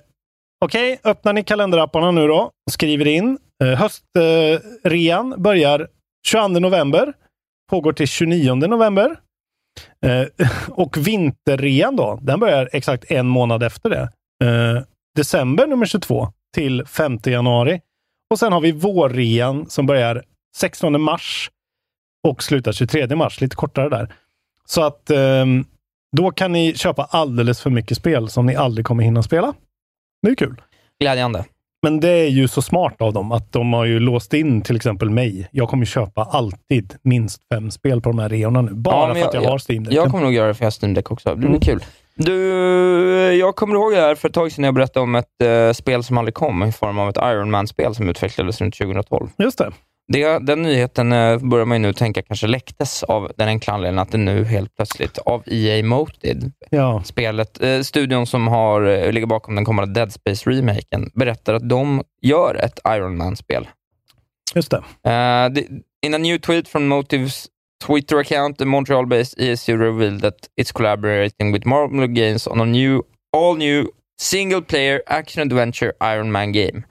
S6: Okej, öppnar ni kalenderapparna nu då. Skriver in. Eh, Höstrean börjar 22 november. Pågår till 29 november. Eh, och vinterrean då, den börjar exakt en månad efter det. Eh, december nummer 22 till 5 januari. Och sen har vi vårrean som börjar 16 mars och slutar 23 mars. Lite kortare där. Så att ehm, då kan ni köpa alldeles för mycket spel som ni aldrig kommer hinna spela. Det är kul.
S5: Glädjande.
S6: Men det är ju så smart av dem att de har ju låst in till exempel mig. Jag kommer köpa alltid minst fem spel på de här reorna nu. Bara
S5: Ja,
S6: för att jag,
S5: jag-
S6: har Steam Deck.
S5: Jag kommer nog göra det för jag har Steam Deck också. Det blir
S6: Mm.
S5: kul. Du, jag kommer ihåg det här för ett tag sedan jag berättade om ett eh, spel som aldrig kom i form av ett Iron Man-spel som utvecklades runt 2012.
S6: Just det.
S5: Det, den nyheten eh, börjar man ju nu tänka kanske läcktes av den enkla anledningen att det nu helt plötsligt av EA Moted,
S6: Ja.
S5: spelet, eh, studion som har, eh, ligger bakom den kommande Dead Space-remaken, berättar att de gör ett Iron Man-spel.
S6: Just det.
S5: Uh, the, in a new tweet from Motive's Twitter account, the Montreal-based ESC revealed that it's collaborating with Marvel Games on a new, all new single-player action-adventure Iron Man game.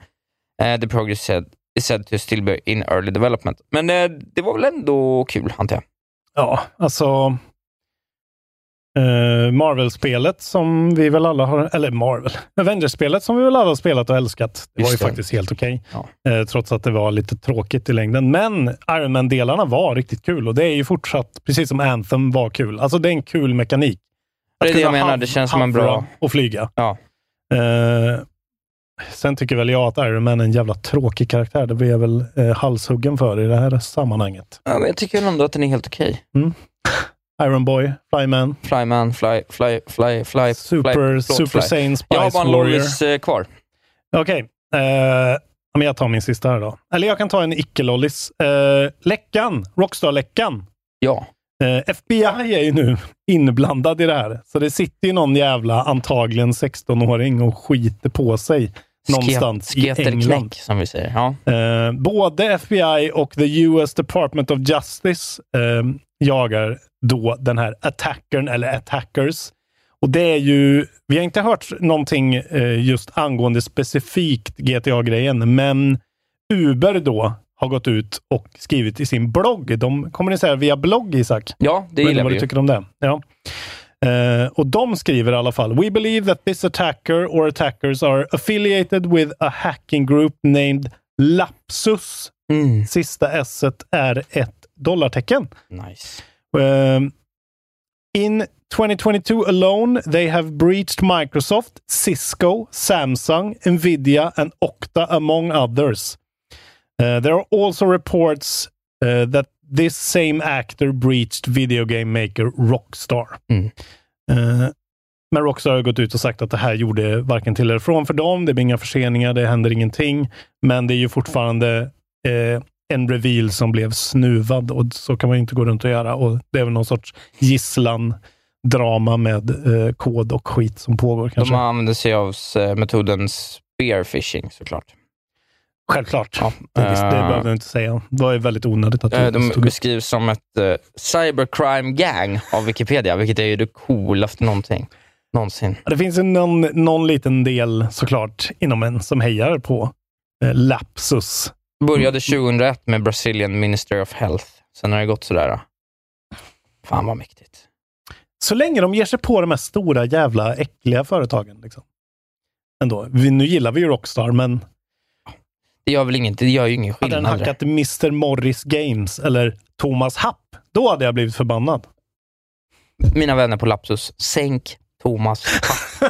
S5: Uh, the progress said is said to still be in early development. Men eh, det var väl ändå kul, antar jag.
S6: Ja, alltså... eh, Marvel-spelet som vi väl alla har, eller Marvel, Avengers-spelet som vi väl alla har spelat och älskat. Det var ju
S5: Just det.
S6: faktiskt helt okej.
S5: Ja.
S6: Eh, trots att det var lite tråkigt i längden. Men Iron Man-delarna var riktigt kul och det är ju fortsatt, precis som Anthem var kul. Alltså det är en kul mekanik.
S5: Det är det jag menar, det känns som en bra...
S6: Och flyga.
S5: Ja.
S6: Eh, sen tycker väl jag att Iron Man är en jävla tråkig karaktär. Det blir jag väl eh, halshuggen för i det här sammanhanget.
S5: ja, men jag tycker ändå att den är helt okej.
S6: Iron Boy, Flyman,
S5: Flyman, fly, fly, fly, fly,
S6: Super,
S5: fly,
S6: Super. Saiyan, Spice
S5: Jag har bara en lollis eh, kvar.
S6: Okej. Eh, ja, men jag tar min sista här då. Eller jag kan ta en icke-lollis. Eh, läckan, Rockstar-läckan.
S5: Ja.
S6: Eh, FBI är ju nu inblandad i det här. Så det sitter ju någon jävla, antagligen 16-åring och skiter på sig någonstans i England.
S5: Som vi säger. Ja.
S6: Eh, både FBI och the US Department of Justice eh, jagar då den här attackern eller attackers. Och det är ju, vi har inte hört någonting eh, just angående specifikt GTA-grejen, men Uber då har gått ut och skrivit i sin blogg. De kommunicerar via blogg, Isak.
S5: ja, det gillar
S6: vad
S5: vi
S6: du
S5: ju.
S6: tycker om det. Ja. Eh, och de skriver i alla fall. We believe that this attacker or attackers are affiliated with a hacking group named Lapsus.
S5: Mm.
S6: Sista s är ett dollartecken.
S5: Nice.
S6: Um, in 2022 alone, they have breached Microsoft, Cisco, Samsung, Nvidia, and Okta, among others. Uh, there are also reports uh, that this same actor breached video game maker Rockstar.
S5: Mm.
S6: Uh, men Rockstar har gått ut och sagt att det här gjorde varken till eller från för dem. Det blir inga förseningar, det händer ingenting. Men det är ju fortfarande eh, en reveal som blev snuvad och så kan man inte gå runt och göra. Och Det är väl någon sorts gisslan-drama med eh, kod och skit som pågår kanske.
S5: De använder sig av metoden spearfishing såklart.
S6: Självklart.
S5: Ja.
S6: Det, visst, det
S5: Eh,
S6: behöver jag inte säga. Det var ju väldigt onödigt att
S5: Eh,
S6: du
S5: De
S6: stod upp.
S5: beskrivs som ett eh, cybercrime gang av Wikipedia, vilket är ju det coolaste någonting. Någonsin.
S6: Det finns ju någon, någon liten del såklart inom en som hejar på eh, Lapsus.
S5: Började 2001 med Brazilian Minister of Health. Sen har det gått sådär. Fan vad mäktigt.
S6: Så länge de ger sig på de här stora jävla äckliga företagen. Liksom. Ändå. Vi, nu gillar vi ju Rockstar, men
S5: Det gör väl inget, det gör ju ingen
S6: hade den
S5: skillnad.
S6: hackat Mr Morris Games eller Thomas Happ, då hade jag blivit förbannad.
S5: Mina vänner på Lapsus, sänk Thomas.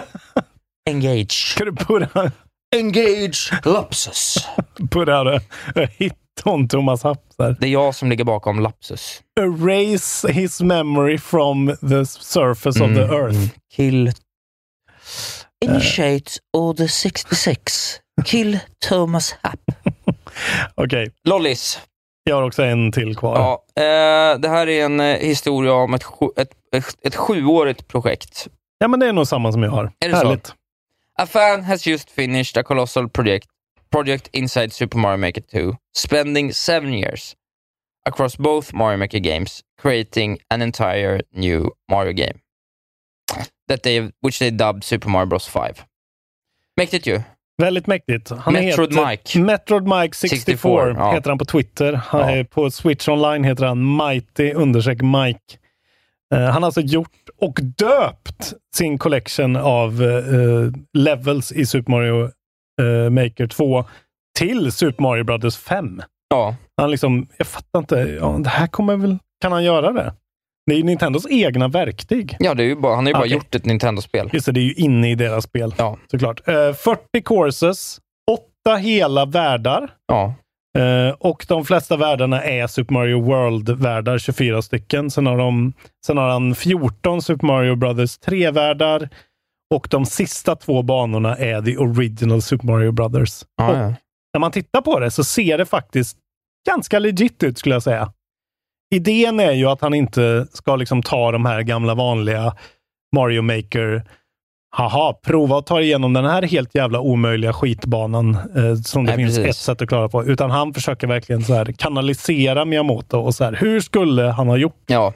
S5: Engage.
S6: Ska du purra,
S5: Engage Lapsus.
S6: purra uh, hit on Thomas Happ? Här.
S5: Det är jag som ligger bakom Lapsus.
S6: Erase his memory from the surface of the
S5: Mm,
S6: earth.
S5: mm. Kill. Initiate Order 66. Kill Thomas Happ.
S6: Okej,
S5: Lollis.
S6: jag har också en till kvar.
S5: Ja, eh, det här är en eh, historia om ett, sju, ett, ett, ett sjuårigt projekt.
S6: Ja, men det är nog samma som jag har.
S5: Är det så?
S6: Härligt.
S5: A fan has just finished a colossal project, project inside Super Mario Maker 2, spending seven years across both Mario Maker games, creating an entire new Mario game. That they, which they dubbed Super Mario Bros 5. Mäktigt ju.
S6: Väldigt mäktigt. Han
S5: Metroid
S6: heter,
S5: Mike.
S6: Metroid Mike 64,
S5: 64, ja.
S6: heter han på Twitter. Han
S5: Ja.
S6: På Switch Online heter han Mighty understreck Mike. Eh, han har alltså gjort och döpt sin collection av eh, levels i Super Mario eh, Maker 2 till Super Mario Brothers 5.
S5: Ja,
S6: Han liksom, jag fattar inte, ja, det här kommer väl, kan han göra det? Det är ju Nintendos egna verktyg.
S5: ja det är ju bara, han har ju bara gjort ett Nintendo-spel.
S6: Just det, det är ju inne i deras spel
S5: Ja.
S6: såklart. Eh, 40 courses, åtta hela världar.
S5: Ja,
S6: Eh, och de flesta världarna är Super Mario World-världar, 24 stycken. Sen har, de, sen har han 14 Super Mario Brothers 3-världar. Och de sista två banorna är the original Super Mario Brothers. och
S5: ja.
S6: när man tittar på det så ser det faktiskt ganska legit ut skulle jag säga. Idén är ju att han inte ska liksom ta de här gamla vanliga Mario Maker Haha, prova att ta igenom den här helt jävla omöjliga skitbanan eh, som det
S5: Nej,
S6: finns
S5: precis.
S6: ett sätt att klara på. Utan han försöker verkligen så här kanalisera Miyamoto och så här, hur skulle han ha gjort?
S5: ja.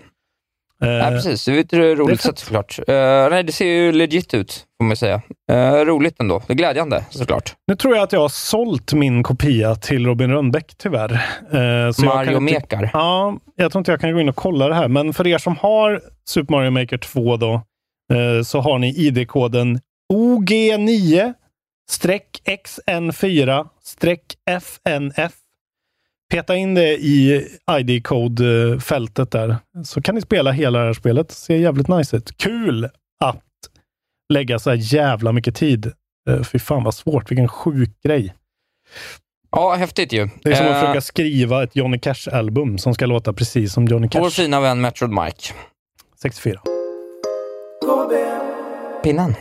S5: Ja, precis. Det är ett roligt sätt såklart. Uh, nej, det ser ju legit ut, får man säga. Uh, roligt ändå. Det är glädjande, såklart.
S6: Nu tror jag att jag har sålt min kopia till Robin Rönnbäck tyvärr. Eh, så jag
S5: Mario
S6: inte-
S5: Mekar.
S6: Ja, jag tror inte jag kan gå in och kolla det här, men för er som har Super Mario Maker 2 då, eh, så har ni ID-koden OG9-XN4-FNF. Peta in det i ID-code-fältet där, så kan ni spela hela det här spelet. ser jävligt nice ut. Kul att lägga så här jävla mycket tid. Eh, Fy fan vad svårt, vilken sjuk grej.
S5: Ja, häftigt ju.
S6: Det är som att
S5: Eh,
S6: försöka skriva ett Johnny Cash-album som ska låta precis som Johnny
S5: Vår
S6: Cash.
S5: fina vän Metroid Mike.
S6: 64.
S5: Pinnen.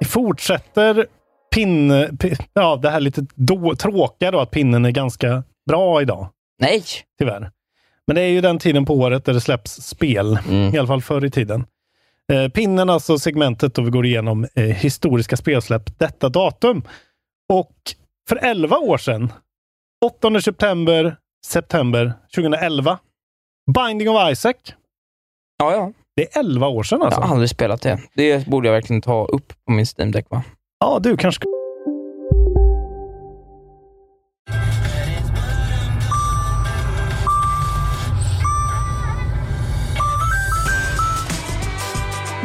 S6: Vi fortsätter pin, pi- ja, det här lite då, tråkiga då, att pinnen är ganska bra idag,
S5: Nej!
S6: tyvärr. Men det är ju den tiden på året där det släpps spel,
S5: Mm.
S6: i alla fall förr i tiden. Eh, pinnen, alltså segmentet då vi går igenom eh, historiska spelsläpp detta datum. Och för 11 år sedan, 8 september, september 2011, Binding of Isaac.
S5: Ja, ja.
S6: Det är 11 år sedan
S5: Jag
S6: alltså.
S5: har aldrig spelat det. Det borde jag verkligen ta upp på min Steam Deck, va?
S6: Ja, du kanske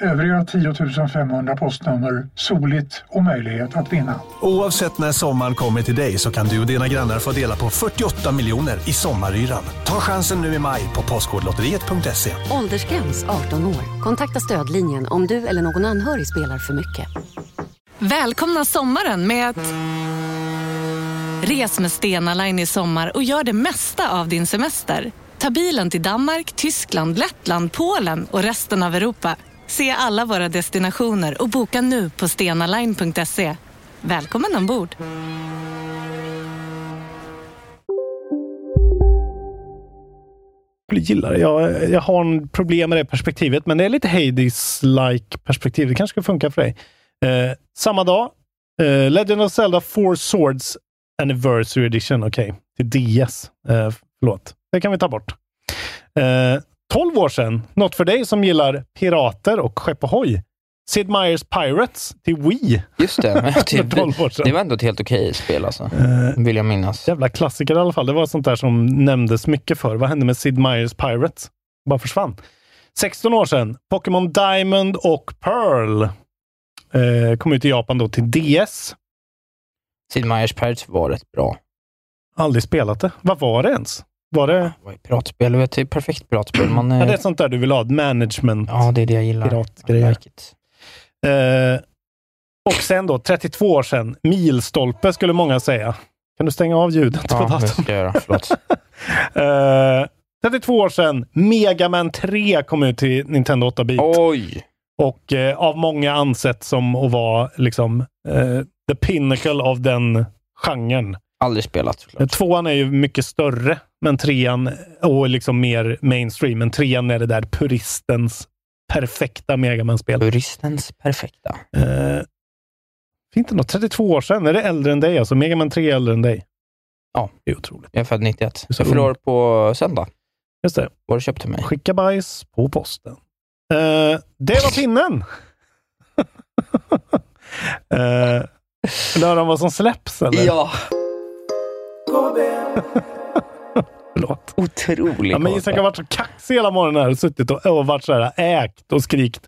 S8: Övriga 10 500 postnummer, soligt och möjlighet att vinna.
S9: Oavsett när sommaren kommer till dig så kan du och dina grannar få dela på 48 miljoner i sommaryran. Ta chansen nu i maj på Postkodlotteriet.se.
S10: Åldersgräns 18 år. Kontakta stödlinjen om du eller någon anhörig spelar för mycket.
S11: Välkomna sommaren med att... Res med Stena Line i sommar och gör det mesta av din semester. Ta bilen till Danmark, Tyskland, Lettland, Polen och resten av Europa. Se alla våra destinationer och boka nu på stenaline.se. Välkommen ombord!
S6: skulle gilla det. Jag, jag har en problem med det perspektivet, men det är lite Hades-like perspektiv. Det kanske ska funka för dig. Eh, samma dag, eh, Legend of Zelda Four Swords Anniversary Edition. Okej, till DS. Eh, förlåt, det kan vi ta bort. Eh, 12 år sedan, något för dig som gillar pirater och skepp ohoj. Sid Meier's Pirates till Wii.
S5: Just det.
S6: För
S5: det,
S6: 12 år sedan.
S5: det var ändå ett helt okej spel, alltså.
S6: Eh,
S5: Vill jag minnas.
S6: Jävla klassiker i alla fall. Det var sånt där som nämndes mycket för. Vad hände med Sid Meier's Pirates? Bara försvann. 16 år sedan. Pokémon Diamond och Pearl eh, kom ut i Japan då till DS.
S5: Sid Meier's Pirates var rätt bra.
S6: Aldrig spelat det. Vad var det ens? Var det,
S5: var ju piratspel. Du vet, det är perfekt piratspel. Man,
S6: ja, det är sånt där du vill ha? Management.
S5: ja, det är det jag gillar.
S6: Piratgrejer.
S5: Like.
S6: Eh, och sen då, 32 år sedan. Milstolpe skulle många säga. Kan du stänga av ljudet på
S5: Ja, det
S6: datorn?
S5: ska jag göra.
S6: Eh, 32 år sedan. Mega Man 3 kom ut till Nintendo 8-bit.
S5: Oj!
S6: Och eh, av många ansett som att vara liksom eh, the pinnacle av den genren.
S5: Aldrig spelat
S6: Eh,
S5: såklart.
S6: Tvåan är ju mycket större, men trean och liksom mer mainstream. Men trean är det där puristens perfekta Megaman-spel.
S5: Turistens perfekta.
S6: Eh, det något? 32 år sedan? Är det äldre än dig? Alltså Megaman 3 är äldre än dig?
S5: Ja.
S6: Det är otroligt.
S5: Jag är född 91.
S6: Du är så
S5: Jag fyller år på söndag.
S6: Just det.
S5: Vad har du köpt till mig?
S6: Skicka bajs på posten. Eh, det var pinnen! uh, Undrar de vad som släpps eller?
S5: Ja!
S6: Förlåt.
S5: Otrolig
S6: Ja, men Isak har varit så kaxig hela morgonen här och suttit och, och varit så här ägt och skrikt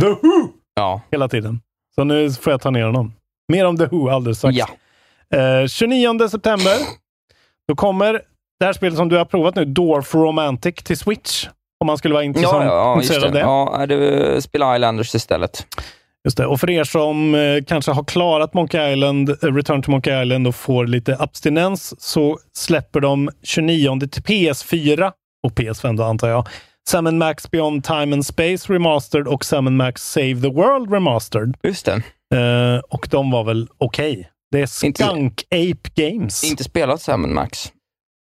S6: The Who
S5: Ja.
S6: hela tiden. Så nu får jag ta ner honom. Mer om The Who alldeles strax.
S5: Ja.
S6: Eh, 29 september. Då kommer det här spelet som du har provat nu, Dwarf Romantic till Switch. Om man skulle vara
S5: Ja,
S6: intressant,
S5: ja, just
S6: intresserad
S5: det.
S6: av det.
S5: Ja, det spela Islanders istället.
S6: Just det. Och för er som eh, kanske har klarat Monkey Island, eh, Return to Monkey Island och får lite abstinens så släpper de 29 till PS4 och PS5 då antar jag. Sam Max Beyond Time and Space Remastered och Sam Max Save the World Remastered.
S5: Just det.
S6: Eh, och de var väl okej. Det är Skunk Ape Games.
S5: Inte spelat Sam Max.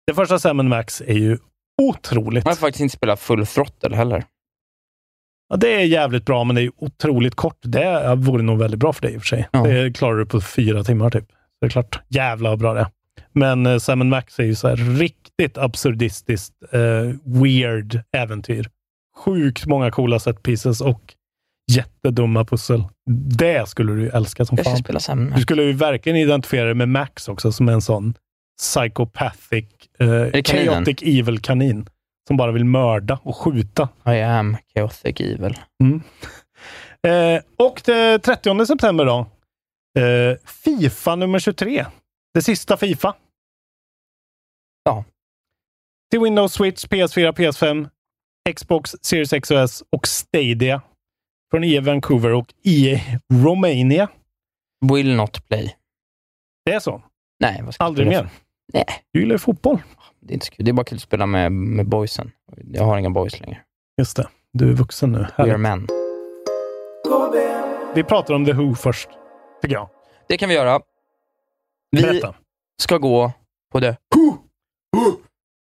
S6: Det första Sam Max är ju otroligt.
S5: Jag har faktiskt inte spelat full throttle heller.
S6: Ja, det är jävligt bra, men det är otroligt kort. Det vore nog väldigt bra för dig i och för sig.
S5: Ja.
S6: Det klarar du på fyra timmar typ. Det är klart, jävla vad bra det är. Men uh, Sam Max är ju så här riktigt absurdistiskt eh, weird äventyr. Sjukt många coola set pieces och jättedumma pussel. Det skulle du älska som
S5: Jag
S6: fan.
S5: spela Sam Max.
S6: Du skulle ju verkligen identifiera dig med Max också, som är en sån psychopathic, eh, chaotic evil kanin. Som bara vill mörda och skjuta.
S5: I am chaotic evil.
S6: Mm. Eh, och det 30 september då. Eh, Fifa nummer 23. Det sista Fifa.
S5: Ja.
S6: Till Windows, Switch, PS4, PS5, Xbox, Series X och S och Stadia. Från EA Vancouver och EA Romania.
S5: Will not play.
S6: Det är så?
S5: Nej,
S6: Aldrig mer?
S5: Nej.
S6: Du gillar ju fotboll.
S5: Det är inte så kul. Det är bara kul att spela med, med boysen. Jag har inga boys längre.
S6: Just det. Du är vuxen nu.
S5: We are men.
S6: Vi pratar om The Who först, tycker jag.
S5: Det kan vi göra. Vi
S6: Berätta.
S5: ska gå på det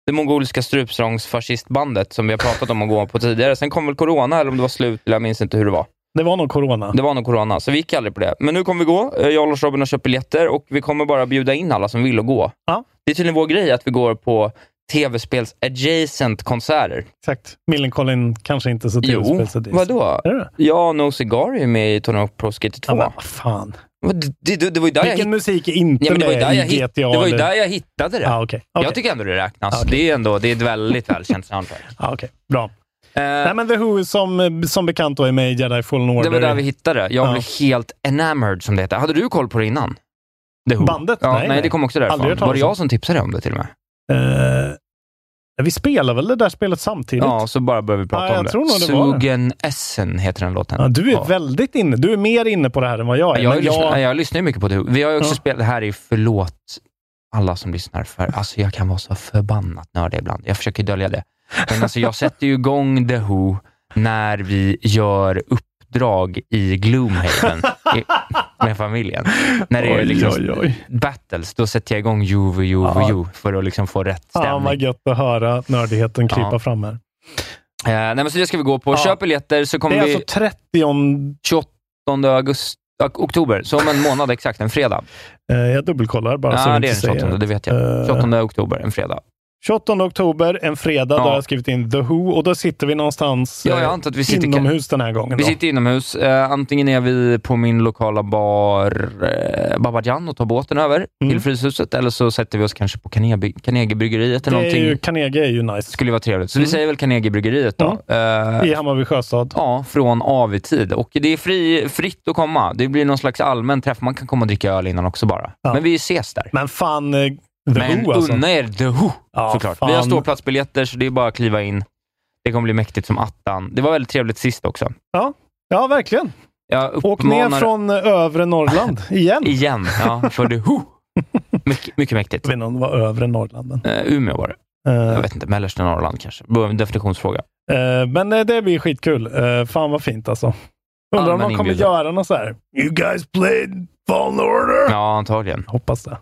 S5: det mongoliska strupsångsfascistbandet som vi har pratat om att gå på tidigare. Sen kom väl corona, eller om det var slut, eller jag minns inte hur det var.
S6: Det var nog corona.
S5: Det var nog corona, så vi gick aldrig på det. Men nu kommer vi gå. Jag och Lars Robin har köpt biljetter och vi kommer bara bjuda in alla som vill att gå.
S6: Ja.
S5: Det är tydligen vår grej att vi går på tv-spels adjacent konserter.
S6: Exakt. Millencolin kanske inte så
S5: Jo,
S6: tv-spelsadis.
S5: vadå?
S6: Är det?
S5: Ja, No Cigar är ju med i Tony Pro Skater 2.
S6: Ja, men vad fan.
S5: Det, det, det var ju där jag
S6: Vilken
S5: hitt-
S6: musik är inte
S5: Ja, men det var ju
S6: med
S5: där
S6: i
S5: jag, hit,
S6: GTA?
S5: det var ju där jag hittade det.
S6: Ah, okay. Okay.
S5: Jag tycker ändå det räknas.
S6: Ah, okej.
S5: Det är ändå det är ett väldigt välkänt soundtrack.
S6: Ah, okay. Bra.
S5: Eh,
S6: Nej, men The Who som, som bekant då är med i Jedi Fallen Order.
S5: det var där vi hittade det. Jag
S6: Ja.
S5: blev helt enamored, som det heter. Hade du koll på det innan? The Who?
S6: Bandet?
S5: Ja,
S6: Nej,
S5: nej, det kom också därifrån. Var det jag som tipsade om det till och med?
S6: Eh, vi spelar väl det där spelet samtidigt?
S5: Ja, så bara började vi prata
S6: jag
S5: om det. Sugen Essen heter den låten.
S6: Ja, du är
S5: Ja.
S6: väldigt inne. Du är mer inne på det här än vad jag är.
S5: Jag,
S6: men
S5: lyssnar,
S6: jag,
S5: jag lyssnar ju mycket på det. Vi har också
S6: Ja.
S5: spelat, det här är förlåt alla som lyssnar, för alltså jag kan vara så förbannat nördig ibland. Jag försöker dölja det. Men alltså jag sätter ju igång The Who när vi gör uppdrag i Gloomhaven med familjen. När det är
S6: Oj,
S5: liksom
S6: oj, oj.
S5: battles, då sätter jag igång Juve, Juve,
S6: Ja.
S5: Juve för att liksom få rätt
S6: Fan vad
S5: stämning.
S6: gött att höra nördigheten krypa
S5: Ja.
S6: fram här.
S5: Eh, nej, men så det ska vi gå på.
S6: Ja.
S5: Köp biljetter så
S6: Det
S5: kommer
S6: är
S5: vi
S6: alltså 30...
S5: 28 augusti, oktober, så om en månad exakt, en fredag.
S6: Eh, jag dubbelkollar bara så
S5: Ja,
S6: vi
S5: det är den
S6: säger
S5: 28, det vet jag.
S6: Eh,
S5: 28 oktober, en fredag.
S6: 28 oktober, en fredag,
S5: Ja.
S6: då har jag skrivit in The Who och då sitter vi någonstans
S5: Ja, jag antar att vi sitter-
S6: inomhus den här gången.
S5: Vi
S6: Då.
S5: sitter inomhus. Eh, antingen är vi på min lokala bar eh, Babajan och tar båten över
S6: Mm.
S5: till Fryshuset, eller så sätter vi oss kanske på Carnegie- Carnegiebryggeriet eller
S6: det är
S5: någonting.
S6: ju, Carnegie är ju nice.
S5: skulle vara trevligt. Så
S6: Mm.
S5: vi säger väl Carnegiebryggeriet då. Eh,
S6: I Hammarby sjöstad.
S5: Ja, från AV-tid. Och det är fri, fritt att komma. Det blir någon slags allmän träff. Man kan komma och dricka öl innan också bara.
S6: Ja.
S5: Men vi ses där.
S6: Men fan, eh, The
S5: Men
S6: Who alltså.
S5: unna er The Who,
S6: Ja,
S5: såklart.
S6: fan.
S5: Vi har ståplatsbiljetter, så det är bara att kliva in. Det kommer bli mäktigt som attan. Det var väldigt trevligt sist också.
S6: Ja, ja verkligen.
S5: Jag
S6: Åk ner
S5: uppmanar-
S6: från eh, övre Norrland igen.
S5: Igen, ja, för The Who. Mycket, mycket mäktigt.
S6: Jag vet inte om det var övre Norrland. Men,
S5: Eh, Umeå var det.
S6: eh,
S5: Jag vet inte, mellersta Norrland kanske. Definitionsfråga.
S6: eh, men det blir skitkul. Eh, fan vad fint alltså. Undrar om de kommer göra något så här. You guys played Fallen Order?
S5: Ja, antagligen.
S6: Hoppas det.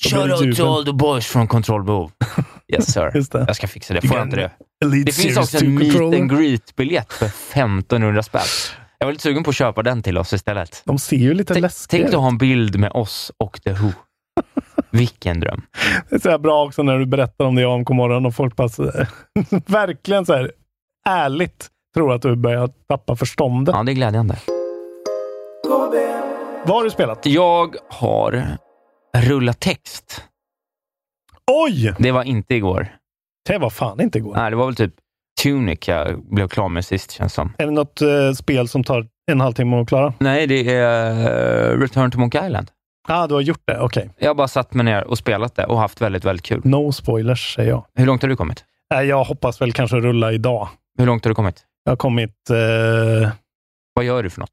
S5: Shout out to all the boys from Control Move. Yes sir. Jag ska fixa det. Får jag inte det?
S6: Elite
S5: Det finns också
S6: 2
S5: en meet and greet-biljett för 1500 spänn. Jag var lite sugen på att köpa den till oss istället.
S6: De ser ju lite
S5: Tänk,
S6: läskiga
S5: tänk att ha en bild med oss och The Who. Vilken dröm.
S6: Det är så här bra också när du berättar om det i AMK morgon och folk bara så, verkligen så här ärligt tror att du börjar tappa förståndet.
S5: Ja, det är glädjande.
S6: Vad har du spelat?
S5: Jag har rullat text.
S6: Oj!
S5: Det var inte igår.
S6: Det var fan inte igår.
S5: Nej, det var väl typ Tunic jag blev klar med sist, känns som.
S6: Är det något eh, spel som tar en halvtimme att klara?
S5: Nej, det är eh, Return to Monkey Island.
S6: Ja, ah, du har gjort det. Okej.
S5: Jag har bara satt mig ner och spelat det och haft väldigt, väldigt kul.
S6: No spoilers, säger jag.
S5: Hur långt har du kommit?
S6: Eh, jag hoppas väl kanske rulla idag.
S5: Hur långt har du kommit?
S6: Jag har kommit... Eh,
S5: Vad gör du för något?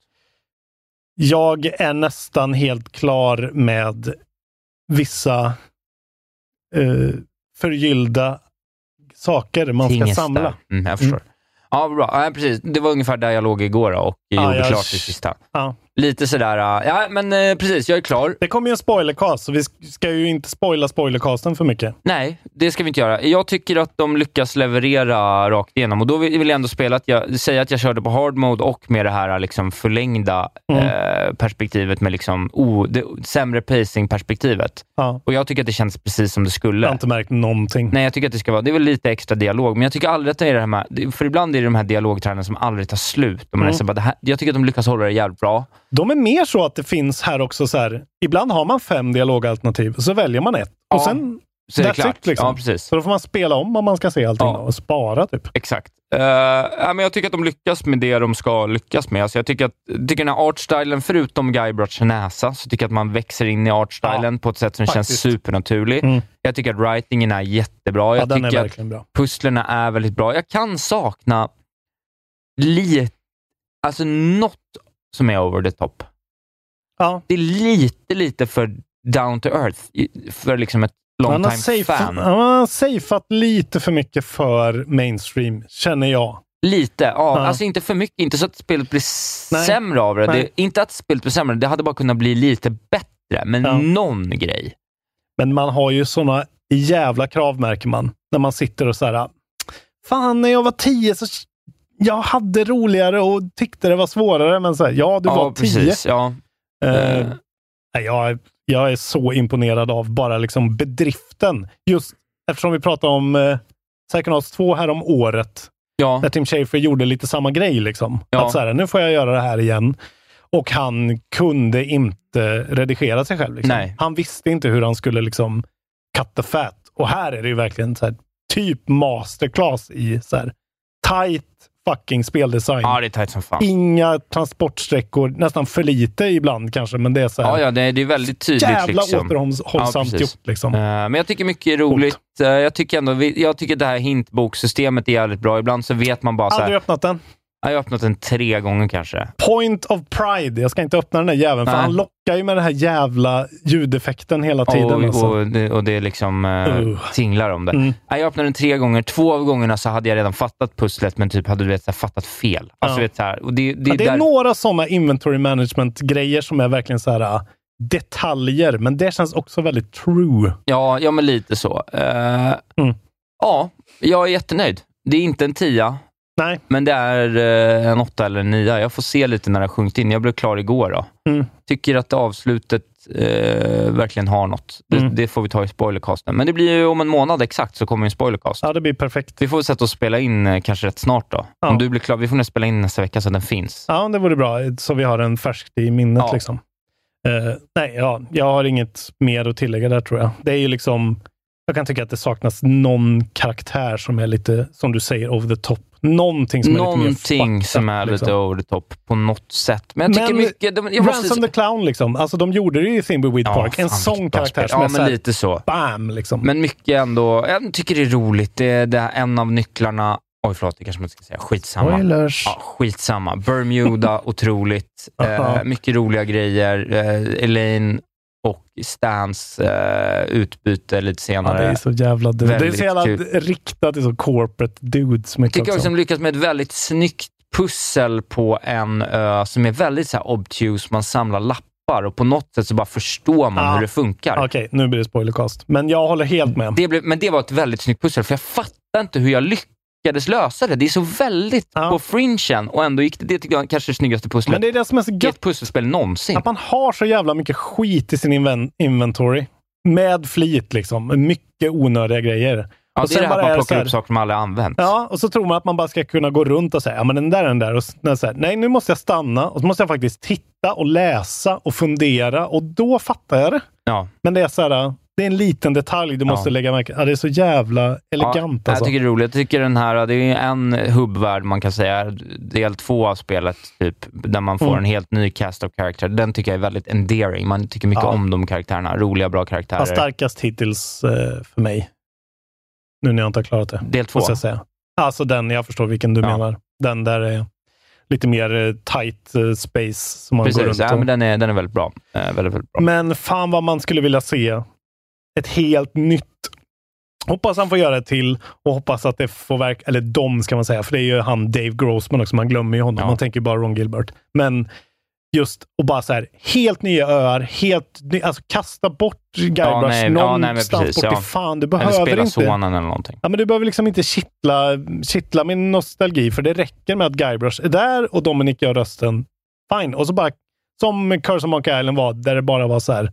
S6: jag är nästan helt klar med vissa eh, förgyllda saker man ska
S5: Tingestar.
S6: samla.
S5: Mm, jag förstår. Ja, bra. Ja, precis. Det var ungefär där jag låg igår och
S6: Ja,
S5: gjorde
S6: jag-
S5: klart det sista.
S6: Ja,
S5: Lite sådär, uh, ja men uh, precis, jag är klar.
S6: Det kommer ju en spoilercast, så vi ska ju inte spoila spoilercasten för mycket.
S5: Nej, det ska vi inte göra. Jag tycker att de lyckas leverera rakt igenom och då vill jag ändå spela att jag, säga att jag körde på hard mode och med det här liksom förlängda
S6: Mm.
S5: eh, perspektivet med liksom, oh, det, sämre pacing-perspektivet.
S6: Ja.
S5: Och jag tycker att det känns precis som det skulle.
S6: Jag har inte märkt någonting.
S5: Nej, jag tycker att det ska vara, det är väl lite extra dialog, men jag tycker aldrig att det är det här med, för ibland är det de här dialogträden som aldrig tar slut. Och man
S6: Mm.
S5: bara, det här, jag tycker att de lyckas hålla det jävligt bra.
S6: De är mer så att det finns här också så här, ibland har man fem dialogalternativ, så väljer man ett. Och
S5: Ja,
S6: sen,
S5: så är det klart.
S6: it. Liksom.
S5: Ja, precis.
S6: Så då får man spela om om man ska se allting
S5: Ja.
S6: och spara typ.
S5: Exakt. Uh, ja, men jag tycker att de lyckas med det de ska lyckas med. Alltså jag tycker att tycker den här artstylen, förutom Guybrush näsa, så tycker jag att man växer in i artstylen på ett sätt som känns
S6: faktiskt.
S5: supernaturlig.
S6: Mm.
S5: Jag tycker att writingen är jättebra.
S6: Ja,
S5: Jag
S6: är
S5: tycker att
S6: verkligen bra.
S5: pusslerna är väldigt bra. Jag kan sakna lite, alltså något som är over the top.
S6: Ja.
S5: Det är lite, lite för down to earth för liksom ett long time
S6: safe,
S5: fan.
S6: han har safeat lite för mycket för mainstream, känner jag.
S5: Lite, ja.
S6: Ja.
S5: Alltså inte för mycket. Inte så att spelet blir
S6: Nej.
S5: sämre av det. Det. Inte att spelet blir sämre, det hade bara kunnat bli lite bättre. Men
S6: Ja.
S5: någon grej.
S6: Men man har ju såna jävla krav, märker man. När man sitter och så här. Fan, när jag var tio så jag hade roligare och tyckte det var svårare. Men så här, ja, du
S5: ja,
S6: var tio.
S5: precis. Ja.
S6: Eh,
S5: Eh.
S6: nej, jag, är- jag är så imponerad av bara liksom bedriften. Just eftersom vi pratar om eh, Psychonauts 2 här om året.
S5: Ja.
S6: Där Tim Schafer gjorde lite samma grej. Liksom.
S5: Ja.
S6: Att så här, nu får jag göra det här igen. Och han kunde inte redigera sig själv. Liksom. Han visste inte hur han skulle liksom cut the fat. Och här är det ju verkligen så här, typ masterclass i så här, tight fucking speldesign.
S5: ja, det är tajt som fan.
S6: Inga transportsträckor, nästan för lite ibland kanske, men det är så här,
S5: Ja, ja det, är- det är väldigt tydligt.
S6: jävla
S5: liksom.
S6: återhållsamt
S5: precis.
S6: gjort. Liksom.
S5: Eh, Men jag tycker mycket är roligt. Eh, Jag tycker ändå, jag tycker det här hintboksystemet är jävligt bra. Ibland så vet man bara så
S6: Aldrig
S5: här,
S6: öppnat den.
S5: Jag har öppnat den tre gånger kanske.
S6: Point of pride. Jag ska inte öppna den där jäveln, för han lockar ju med den här jävla ljudeffekten hela tiden.
S5: och,
S6: alltså.
S5: och, det, och det liksom uh,
S6: Uh.
S5: tinglar om det.
S6: Mm.
S5: Jag öppnade den tre gånger. Två av gångerna så hade jag redan fattat pusslet, men typ hade du vet, fattat fel. Alltså,
S6: Ja.
S5: vet, så här, och det, det,
S6: Ja, det är
S5: där-
S6: några sådana inventory management-grejer som är verkligen så här äh, detaljer, men det känns också väldigt true.
S5: Ja, ja men lite så. Eh,
S6: Mm.
S5: Ja, jag är jättenöjd. Det är inte en tia,
S6: Nej.
S5: men det är eh, en åtta eller en nia. Jag får se lite när det har sjunkit in. Jag blev klar igår. Då.
S6: Mm.
S5: Tycker att avslutet eh, verkligen har något. Det,
S6: Mm.
S5: det får vi ta i spoilercasten. Men det blir ju om en månad exakt så kommer en spoilercast.
S6: Ja, det blir perfekt.
S5: Vi får sätta oss och spela in eh, kanske rätt snart då.
S6: Ja.
S5: Om du blir klar. Vi får nog spela in nästa vecka så att den finns.
S6: Ja, det vore bra, så vi har en färskt i minnet.
S5: Ja.
S6: Liksom. Eh, nej, ja, jag har inget mer att tillägga där tror jag. Det är ju liksom, jag kan tycka att det saknas någon karaktär som är lite, som du säger, over the top. Någonting som är lite mer
S5: Någonting
S6: fucked
S5: som är
S6: liksom.
S5: lite over the top på något sätt. Men jag tycker
S6: Men
S5: mycket... De, jag måste,
S6: Ransom the Clown, liksom. Alltså, de gjorde det i Thimbleweed
S5: Ja,
S6: Park. En sån karaktär
S5: spel.
S6: som
S5: Ja,
S6: är
S5: men
S6: så här,
S5: lite så.
S6: bam, liksom.
S5: Men mycket ändå, jag tycker det är roligt. Det är, det är en av nycklarna. Oj, förlåt, det kanske man inte ska säga. Skitsamma.
S6: Spoilers.
S5: Ja, skitsamma. Bermuda, otroligt. Eh, mycket roliga grejer. Eh, Elaine och Stans eh, utbyte lite
S6: Ja,
S5: senare.
S6: det är så jävla dumt. Det är så jävla
S5: kul.
S6: riktat till så corporate dudes. Mycket
S5: tycker jag också
S6: också.
S5: de lyckas med ett väldigt snyggt pussel på en ö som är väldigt så här obtuse. Man samlar lappar och på något sätt så bara förstår man
S6: Ja.
S5: hur det funkar.
S6: Okej, nu blir det spoilercast. Men jag håller helt med.
S5: Det blev, men det var ett väldigt snyggt pussel, för jag fattar inte hur jag lyckades lösa det. Det är så väldigt
S6: Ja.
S5: på fringen och ändå gick det. Det tycker jag kanske är det snyggaste pusslet
S6: Men det är det som är så gött.
S5: ett pusselspel någonsin.
S6: Att man har så jävla mycket skit i sin inven- inventory. Med flit liksom. Mycket onödiga grejer.
S5: Ja,
S6: och
S5: det är det här
S6: bara
S5: att man plockar
S6: här-
S5: upp saker man aldrig använt.
S6: Ja, och så tror man att man bara ska kunna gå runt och säga, ja men den där, den där. Och så här, nej, nu måste jag stanna och så måste jag faktiskt titta och läsa och fundera och då fattar jag det.
S5: Ja.
S6: Men det är så här, det är en liten detalj du måste lägga märke ja, Det är så jävla elegant
S5: ja,
S6: alltså.
S5: Jag tycker det är roligt. Jag tycker den här, det är en hubbvärld man kan säga, del två av spelet, typ, där man får
S6: Mm.
S5: en helt ny cast of character. Den tycker jag är väldigt endearing. Man tycker mycket
S6: Ja.
S5: om de karaktärerna. Roliga, bra karaktärer.
S6: Ja, starkast hittills eh, för mig. Nu när jag inte har klarat det.
S5: Del två?
S6: Jag säga. Alltså den, jag förstår vilken du
S5: Ja.
S6: menar. Den där är lite mer eh, tight eh, space som man går
S5: Precis,
S6: runt
S5: ja, men den är, den är väldigt bra. Eh, väldigt, väldigt bra.
S6: Men fan vad man skulle vilja se ett helt nytt. Hoppas han får göra det till och hoppas att det får verka, eller de ska man säga, för det är ju han Dave Grossman också, man glömmer ju honom.
S5: Ja.
S6: Man tänker bara Ron Gilbert. Men just och bara så här, helt nya öar, helt ny, alltså kasta bort Guybrush
S5: ja,
S6: någonstans
S5: precis,
S6: bort
S5: ja.
S6: fan. Du
S5: Eller
S6: behöver
S5: spela
S6: inte...
S5: sonen eller någonting.
S6: Ja, men du behöver liksom inte kittla, kittla min nostalgi, för det räcker med att Guybrush är där och Dominic gör rösten. Fine. Och så bara, som Curse of Monkey Island var, där det bara var så här.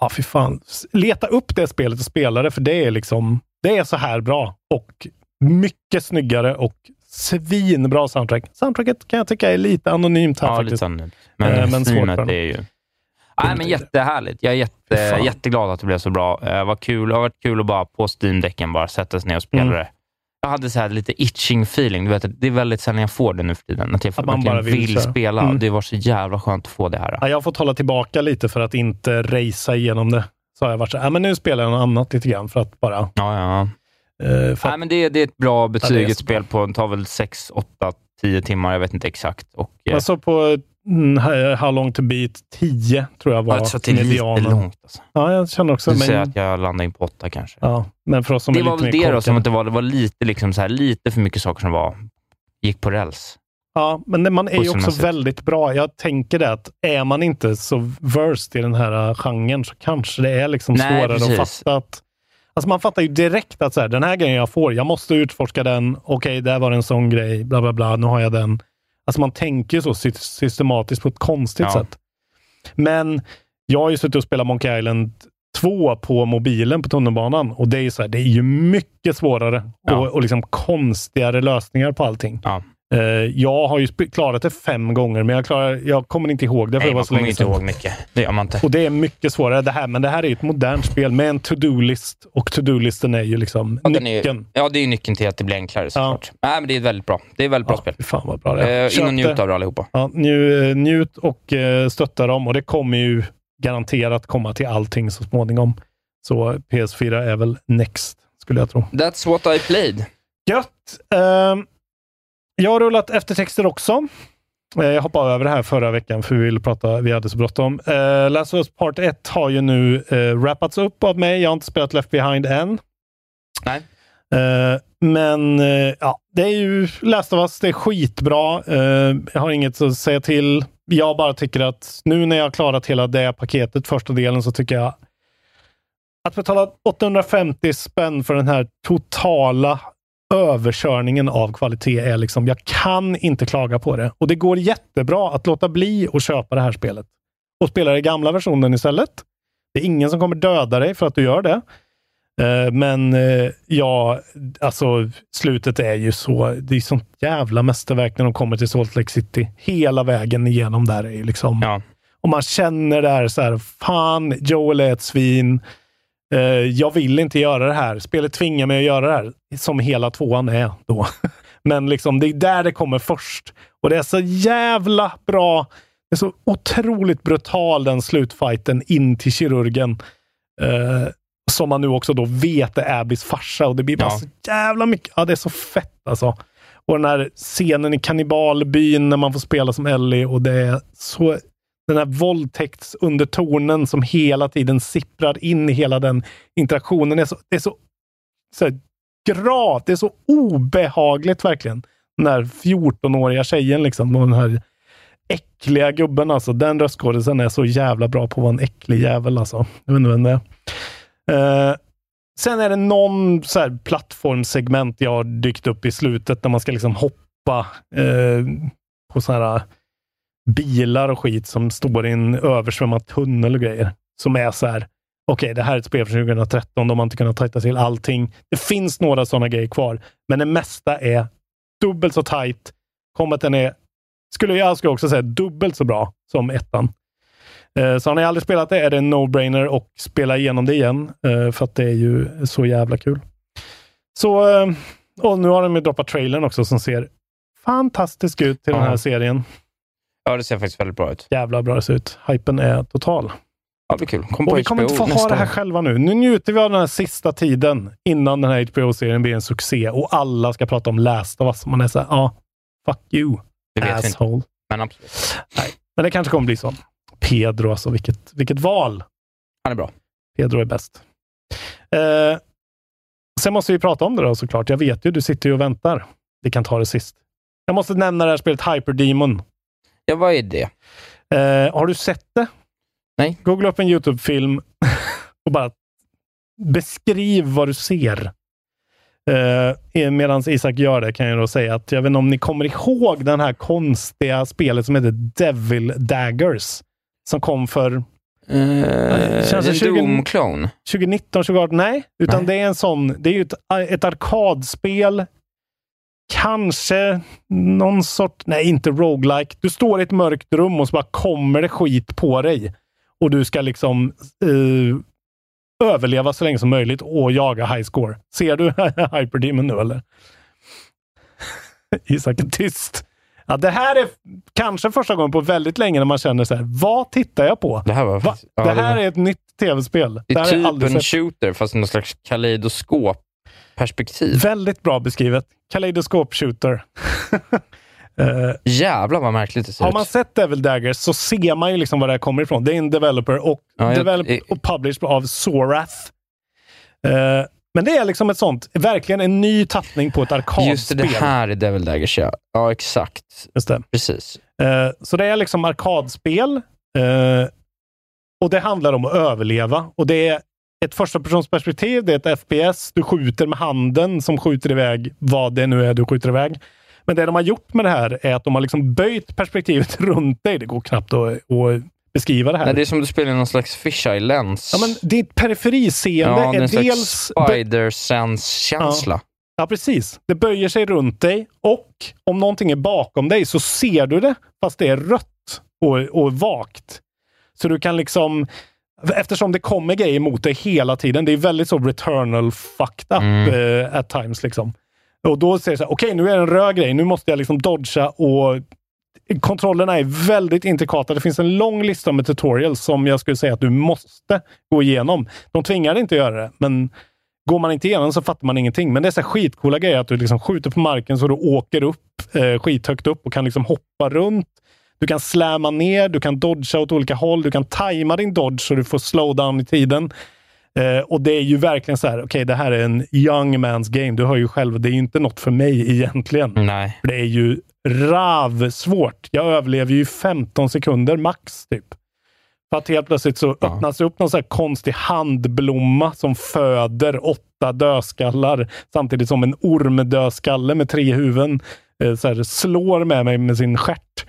S6: Ja, fy fan. Leta upp det spelet och spela det, för det är liksom, det är så här bra. Och mycket snyggare och svinbra soundtrack. Soundtracket kan jag tycka är lite anonymt här
S5: Ja,
S6: faktiskt.
S5: lite annorlunda. Men,
S6: Eh, men svårt för
S5: är ju... Nej, men jättehärligt. Jag är jätte, jätteglad att det blev så bra. Eh, vad kul. Det har varit kul att bara på Steam-däcken bara sätta sig ner och spela
S6: Mm.
S5: det. Jag hade så här lite itching feeling. Du vet, det är väldigt sällan jag får det nu för tiden. Att jag
S6: Att man bara vill
S5: vill, spela.
S6: Mm.
S5: Det var så jävla skönt att få det här.
S6: Ja, jag har fått hålla tillbaka lite för att inte racea igenom det. Så har jag varit så här, men nu spelar jag något annat lite grann för att bara...
S5: Ja, ja.
S6: eh, för
S5: Nej, men det, det är ett bra betyg. Ett spel på, det tar väl 6, 8, 10 timmar. Jag vet inte exakt. Och, eh,
S6: Jag såg på How How long to beat 10, tror jag var
S5: jag tror att det är lite långt. Alltså.
S6: Ja, jag känner också...
S5: Du säger
S6: Men,
S5: att jag landar in på 8 kanske.
S6: ja, men för oss som
S5: det
S6: är
S5: var
S6: lite
S5: väl det då, som att det var, det var lite, liksom så här, lite för mycket saker som var, gick på räls.
S6: Ja, men man är ju också väldigt bra. Jag tänker det att är man inte så versed i den här uh, genren så kanske det är liksom
S5: Nej,
S6: svårare
S5: precis.
S6: att fatta att... Alltså man fattar ju direkt att så här, den här grejen jag får, jag måste utforska den. Okej, där var det en sån grej, bla bla bla, nu har jag den. Alltså man tänker så sy- systematiskt på ett konstigt
S5: Ja.
S6: sätt. Men jag har ju suttit och spelat Monkey Island 2 på mobilen på tunnelbanan och det är ju så här, det är ju mycket svårare
S5: Ja.
S6: och, och liksom konstigare lösningar på allting.
S5: Ja.
S6: Eh, jag har ju klarat det fem gånger, men jag, klarar, jag kommer inte ihåg det för
S5: Nej,
S6: det var
S5: man
S6: så
S5: kommer
S6: länge
S5: inte ihåg mycket. Det gör man inte.
S6: Och det är mycket svårare det här, men det här är ett modernt spel med en to-do-list och to-do-listen är ju liksom
S5: Ja, den är,
S6: nyckeln.
S5: ja, det är ju nyckeln till att det blir enklare såklart. Nej, men det är väldigt bra. Det är väldigt bra spel.
S6: Fy fan vad bra det är.
S5: Eh, in och njut av det allihopa.
S6: Ja, nju, eh, njut och eh, stötta dem och det kommer ju garanterat komma till allting så småningom. Så PS4 är väl next, skulle jag tro.
S5: That's what I played.
S6: Gött! Ehm, jag har rullat eftertexter också. Eh, Jag hoppade över det här förra veckan för vi ville prata, vi hade så bråttom. Uh, Last of Us Part 1 har ju nu uh, wrappats upp av mig. Jag har inte spelat Left Behind än.
S5: Nej.
S6: Eh, men eh, ja, det är ju Last of Us, det är skitbra. Jag har inget att säga till. Jag bara tycker att nu när jag har klarat hela det paketet, första delen, så tycker jag att betala 850 spänn för den här totala överkörningen av kvalitet är liksom, jag kan inte klaga på det. Och det går jättebra att låta bli att köpa det här spelet och spela den gamla versionen istället. Det är ingen som kommer döda dig för att du gör det. Eh, Men eh, ja, alltså slutet är ju så, det är sånt jävla mästerverk när de kommer till Salt Lake City. Hela vägen igenom där är ju liksom,
S5: Ja.
S6: och man känner där så här, fan, Joel är ett svin. Eh, jag vill inte göra det här. Spelet tvingar mig att göra det här, som hela tvåan är då. Men liksom, det är där det kommer först. Och det är så jävla bra. Det är så otroligt brutal den slutfighten in till kirurgen. Eh, som man nu också då vet är Abbys farsa och det blir bara
S5: Ja.
S6: så jävla mycket. Ja, det är så fett alltså. Och den här scenen i kannibalbyn när man får spela som Ellie och det är så den här våldtäktsundertonen som hela tiden sipprar in i hela den interaktionen. är så, det är så, så här, grat, det är så obehagligt verkligen. Den här 14-åriga tjejen liksom och den här äckliga gubben alltså. Den röstskådisen är så jävla bra på att vara en äcklig jävel alltså. Jag vet inte vem det är. Eh, sen är det någon så här plattformsegment jag har dykt upp i slutet när man ska liksom hoppa eh, på sådana här bilar och skit som står i en översvämmad tunnel och grejer. Som är så här, okej, det här är ett spel från 2013, de har inte kunnat tajta till allting. Det finns några sådana grejer kvar, men det mesta är dubbelt så tajt. Combaten är, skulle jag skulle också säga, dubbelt så bra som ettan. Eh, Så har ni aldrig spelat det är det en no-brainer och spela igenom det igen, eh, för att det är ju så jävla kul. Så, eh, och nu har de ju droppat trailern också som ser fantastisk ut till den här serien.
S5: Ja, det ser faktiskt väldigt bra ut.
S6: Jävla bra det ser ut. Hypen är total.
S5: Ja, det blir kul. Kom
S6: Och vi kommer inte få ha det här
S5: år.
S6: själva nu. Nu njuter vi av den här sista tiden innan den här HBO-serien blir en succé och alla ska prata om Last of Us. Man är såhär, ja, fuck you,
S5: Det vet vi inte.
S6: asshole.
S5: Men absolut.
S6: Men det kanske kommer bli så. Pedro alltså, vilket, vilket val.
S5: Han är bra.
S6: Pedro är bäst. Eh, sen måste vi prata om det då såklart. Jag vet ju, du sitter ju och väntar. Vi kan ta det sist. Jag måste nämna det här spelet Hyper Demon.
S5: Ja, vad är det?
S6: Eh, har du sett det?
S5: Nej.
S6: Googla upp en YouTube-film och bara beskriv vad du ser. Eh, Medan Isak gör det kan jag då säga att jag vet inte om ni kommer ihåg den här konstiga spelet som heter Devil Daggers. Som kom för
S5: Uh,
S6: Känns det
S5: en
S6: 20
S5: Doom-clone?
S6: 2019, 2018? Nej, utan
S5: Nej.
S6: det är en sån. Det är ju ett, ett arkadspel. Kanske någon sort... Nej, inte roguelike. Du står i ett mörkt rum och så bara kommer det skit på dig. Och du ska liksom eh, överleva så länge som möjligt och jaga high score. Ser du Hyperdemon nu eller? Isak är tyst. Ja, det här är kanske första gången på väldigt länge när man känner så här, vad tittar jag på?
S5: Det här var ja,
S6: det här
S5: var-
S6: är ett nytt tv-spel.
S5: Det
S6: Det
S5: är typ en
S6: sett.
S5: shooter, fast någon slags kaleidoskop-perspektiv.
S6: Väldigt bra beskrivet. Kaleidoskop shooter. Eh,
S5: Jävlar vad märkligt det ser
S6: har
S5: ut.
S6: man sett Devil Daggers så ser man ju liksom var det här kommer ifrån. Det är en developer och,
S5: Ja, jag-
S6: developed och published av Sorath. Eh, men det är liksom ett sånt, verkligen en ny tappning på ett arkadspel.
S5: Just det, här är Devil Daggers, ja. Ja, exakt.
S6: Just det.
S5: Precis.
S6: Eh, så det är liksom arkadspel. och det handlar om att överleva. Och det är ett första personsperspektiv, det är ett FPS. Du skjuter med handen som skjuter iväg vad det nu är du skjuter iväg. Men det de har gjort med det här är att de har liksom böjt perspektivet runt dig. Det går knappt att, att beskriva det här.
S5: Nej, det är som du spelar någon slags fisheye lens.
S6: Ja, men ditt periferiseende
S5: Ja, är
S6: är dels...
S5: spider sense-känsla.
S6: Ja, precis. Det böjer sig runt dig och om någonting är bakom dig så ser du det fast det är rött och, och vagt. Så du kan liksom... Eftersom det kommer grejer mot dig hela tiden. Det är väldigt så returnal fucked up
S5: Mm.
S6: eh, at times. Liksom. Och då säger så här, okej nu är det en röd grej. Nu måste jag liksom dodga och kontrollerna är väldigt intrikata. Det finns en lång lista med tutorials som jag skulle säga att du måste gå igenom. De tvingar dig inte att göra det, men går man inte igenom så fattar man ingenting. Men det är så skitcoola grejer att du liksom skjuter på marken så du åker upp eh, skithögt upp och kan liksom hoppa runt. Du kan släma ner, du kan dodga åt olika håll, du kan tajma din dodge så du får slowdown i tiden. Eh, och det är ju verkligen så här, okej det här är en young man's game. Du hör ju själv, det är ju inte något för mig egentligen.
S5: Nej.
S6: För det är ju ravsvårt. Jag överlever ju 15 sekunder max typ. För att helt plötsligt så öppnas det upp någon så konstig handblomma som föder åtta dödskallar samtidigt som en ormdödskalle med tre huvuden eh, så här, slår med mig med sin stjärt.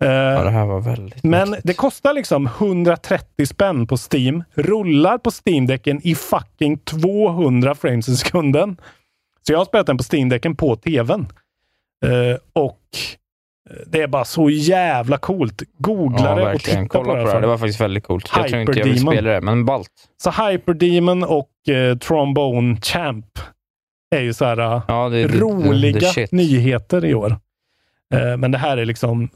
S6: Eh,
S5: Ja, det här var väldigt...
S6: men det kostar liksom 130 spänn på Steam. Rullar på Steam-däcken i fucking 200 frames i sekunden. Så jag har spelat den på Steam-däcken på tvn. Eh, och eh, det är bara så jävla coolt. Googla
S5: Ja,
S6: det och titta
S5: Kolla
S6: på det.
S5: på det. var faktiskt väldigt coolt. Jag tror inte jag vill spela det, men balt.
S6: Så Hyperdemon och eh, Trombone Champ är ju så här
S5: Ja, det,
S6: roliga
S5: det,
S6: nyheter i år. Eh, men det här är liksom...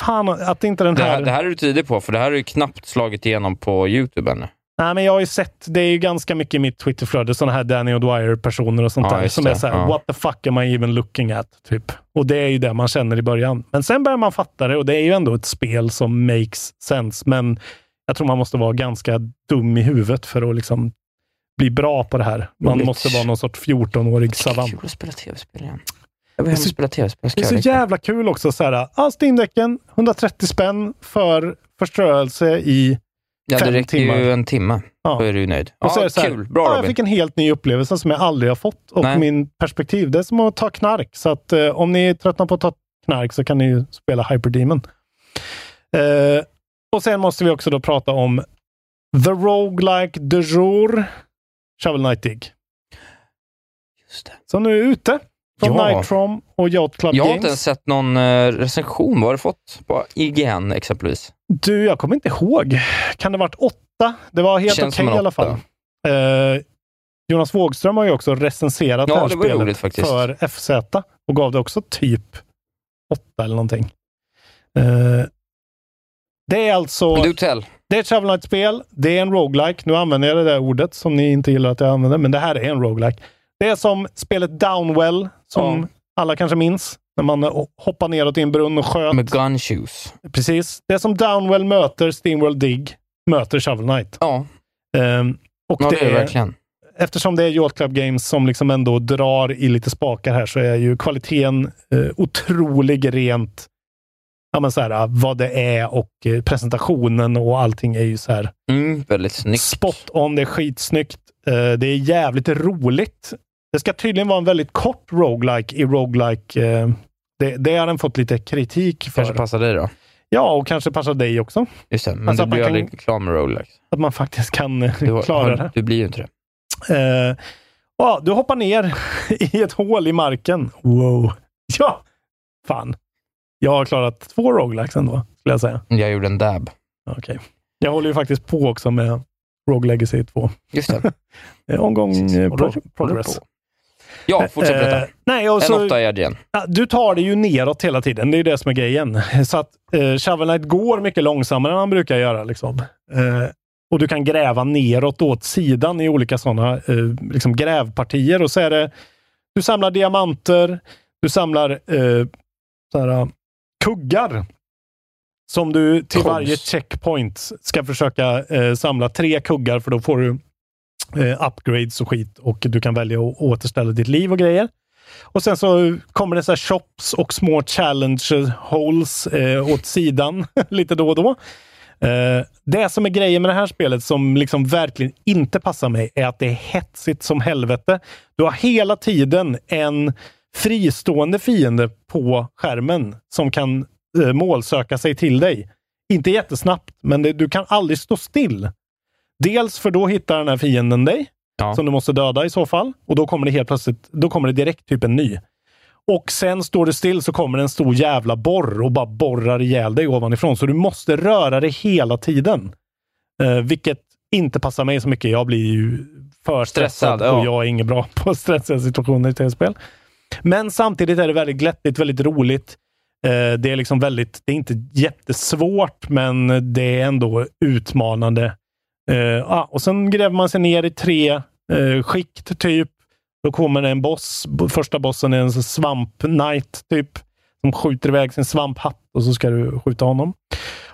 S6: Fan att inte den
S5: Det
S6: här...
S5: här, det här är du tidig på, för det här har ju knappt slagit igenom på YouTube ännu.
S6: Nej, men jag har ju sett, det är ju ganska mycket i mitt Twitterflöde, sådana här Danny O'Dwyer-personer och sånt
S5: Ja,
S6: där, som
S5: det,
S6: är så här,
S5: ja.
S6: what the fuck am I even looking at? Typ. Och det är ju det man känner i början. Men sen börjar man fatta det och det är ju ändå ett spel som makes sense. Men jag tror man måste vara ganska dum i huvudet för att liksom bli bra på det här. Man
S5: Roligt.
S6: måste vara någon sorts 14-årig savant.
S5: Kul att spela tv-spel igen. Jag vill hem och spela tv-spel.
S6: Det är så jävla kul också. Så här, ah, Steam-däcken, 130 spänn för förströelse i
S5: Ja, det
S6: fem
S5: räcker
S6: timmar.
S5: ju en timme.
S6: Ja.
S5: Då är du ju nöjd.
S6: Och så
S5: Ja,
S6: det så här,
S5: kul. Bra
S6: ja, jag
S5: Robin.
S6: fick en helt ny upplevelse som jag aldrig har fått. Och
S5: Nej.
S6: min perspektiv, det är som att ta knark. Så att eh, om ni är tröttna på att ta knark så kan ni ju spela Hyperdemon. Eh, och sen måste vi också då prata om The Roguelike de jour, Shovel Knight Dig.
S5: Just det.
S6: Som nu är ute från
S5: Ja.
S6: Nitrom och Yacht Club
S5: Jag har
S6: Games.
S5: inte ens sett någon eh, recension. Vad har du fått på IGN exempelvis?
S6: Du, jag kommer inte ihåg. Kan det varit åtta? Det var helt okej
S5: en
S6: i alla fall. Eh, Jonas Wågström har ju också recenserat
S5: Ja,
S6: det här
S5: det
S6: spelet
S5: roligt faktiskt.
S6: för FZ och gav det också typ åtta eller någonting. Eh, det är alltså det är ett Shovel Knight-spel. Det är en roguelike. Nu använder jag det där ordet som ni inte gillar att jag använder, men det här är en roguelike. Det är som spelet Downwell, som
S5: Ja.
S6: alla kanske minns. När man hoppar neråt i en brunn och sköt.
S5: Med gun shoes.
S6: Precis. Det är som Downwell möter Steamworld Dig, möter Shovel Knight.
S5: Ja,
S6: Ehm, och
S5: ja
S6: det,
S5: det är det
S6: är,
S5: verkligen.
S6: eftersom det är Yacht Club Games som liksom ändå drar i lite spakar här så är ju kvaliteten eh, otrolig rent ja, men så här, vad det är och eh, presentationen och allting är ju så här
S5: Mm, väldigt snyggt.
S6: spot on. Det är skitsnyggt. Eh, det är jävligt roligt. Det ska tydligen vara en väldigt kort roguelike i roguelike. eh, det, det har den fått lite kritik för.
S5: Kanske passar dig då?
S6: Ja, och kanske passar dig också.
S5: Just det, men
S6: Alltså
S5: du blir aldrig klar med roguelikes.
S6: Att man faktiskt kan eh,
S5: Du,
S6: klara
S5: har,
S6: det.
S5: du blir ju inte det.
S6: Eh, ja, du hoppar ner i ett hål i marken. Wow. Ja, fan. Jag har klarat två roguelikes ändå, skulle jag säga.
S5: Jag gjorde en dab.
S6: Okej. Jag håller ju faktiskt på också med Rogue Legacy 2.
S5: Just det.
S6: Eh, Omgång eh, pro
S5: håller
S6: progress.
S5: på. Ja, fortsätt berätta.
S6: Eh, nej, och
S5: En
S6: så,
S5: åtta i igen.
S6: du tar det ju neråt hela tiden. Det är ju det som är grejen. Så att eh, Shovel Knight går mycket långsammare än han brukar göra. Liksom. Eh, och du kan gräva neråt åt sidan i olika sådana eh, liksom grävpartier. Och så är det, du samlar diamanter, du samlar eh, sådana kuggar. Som du till
S5: Cogs.
S6: varje checkpoint ska försöka eh, samla tre kuggar för då får du eh, upgrades och skit och du kan välja att återställa ditt liv och grejer. Och sen så kommer det så här shops och små challenge holes eh, åt sidan lite då och då. Eh, det som är grejen med det här spelet som liksom verkligen inte passar mig är att det är hetsigt som helvete. Du har hela tiden en fristående fiende på skärmen som kan eh, målsöka sig till dig. Inte jättesnabbt, men det, du kan aldrig stå still. Dels för då hittar den här fienden dig,
S5: Ja.
S6: som du måste döda i så fall. Och då kommer det helt plötsligt, då kommer det direkt typ en ny. Och sen står du still så kommer en stor jävla borr och bara borrar ihjäl dig ovanifrån. Så du måste röra dig hela tiden. Eh, vilket inte passar mig så mycket. Jag blir ju för stressad,
S5: Stressad, ja.
S6: och jag är inget bra på stressiga situationer i tv-spel. Men samtidigt är det väldigt glättigt, väldigt roligt. Eh, det är liksom väldigt, det är inte jättesvårt, men det är ändå utmanande. Uh, ah, och sen gräver man sig ner i tre uh, skikt, typ. Då kommer det en boss. Första bossen är en svamp knight, typ. Som skjuter iväg sin svamphatt och så ska du skjuta honom.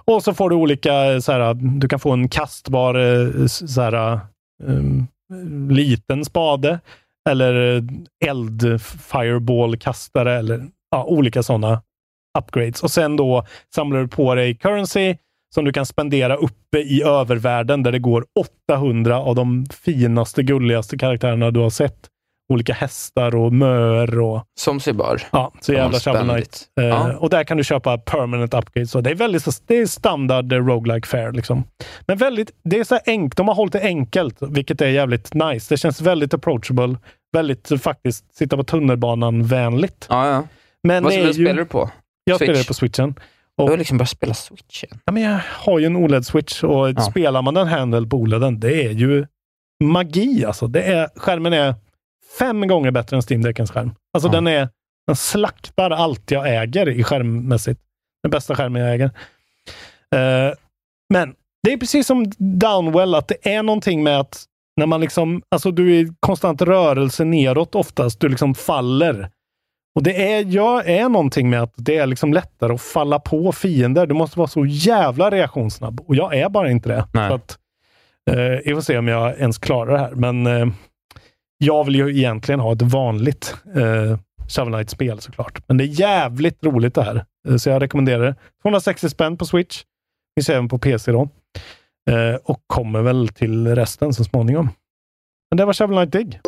S6: Och så får du olika, eh, så här, du kan få en kastbar så här, um, liten spade. Eller eh, eld fireball kastare eller ja, olika sådana upgrades. Och sen då samlar du på dig currency som du kan spendera uppe i övervärlden där det går 800 av de finaste, gulligaste karaktärerna du har sett. Olika hästar och möer och
S5: Som sig bör.
S6: ja, så jävla Shovel. Knight. Eh,
S5: Ja.
S6: Och där kan du köpa permanent upgrades. Så det är väldigt det är standard eh, roguelike fare. Liksom. Men väldigt, det är så enkelt. De har hållit det enkelt, vilket är jävligt nice. Det känns väldigt approachable. Väldigt faktiskt sitta på tunnelbanan-vänligt.
S5: Ja, ja.
S6: Men
S5: Vad spelar du på?
S6: Jag
S5: Switch?
S6: spelar på switchen.
S5: Du
S6: Och,
S5: har liksom börjat spela Switch igen.
S6: ja, men jag har ju en OLED-switch och
S5: Ja.
S6: spelar man den handel på OLEDen, det är ju magi alltså. Det är, skärmen är fem gånger bättre än Steam Deckens skärm. Alltså
S5: Ja.
S6: den är den slaktar allt jag äger i skärmmässigt. Den bästa skärmen jag äger. Eh, men det är precis som Downwell, att det är någonting med att när man liksom, alltså du är i konstant rörelse neråt oftast, du liksom faller. Och det är, jag är någonting med att det är liksom lättare att falla på fiender. Du måste vara så jävla reaktionssnabb. Och jag är bara inte det.
S5: Nej.
S6: Så att, eh, jag får se om jag ens klarar det här. Men eh, jag vill ju egentligen ha ett vanligt eh, Shovel Knight-spel såklart. Men det är jävligt roligt det här. Eh, Så jag rekommenderar det. 260 spänn på Switch. Finns även på PC då. Eh, och kommer väl till resten så småningom. Men det var Shovel Knight Dig.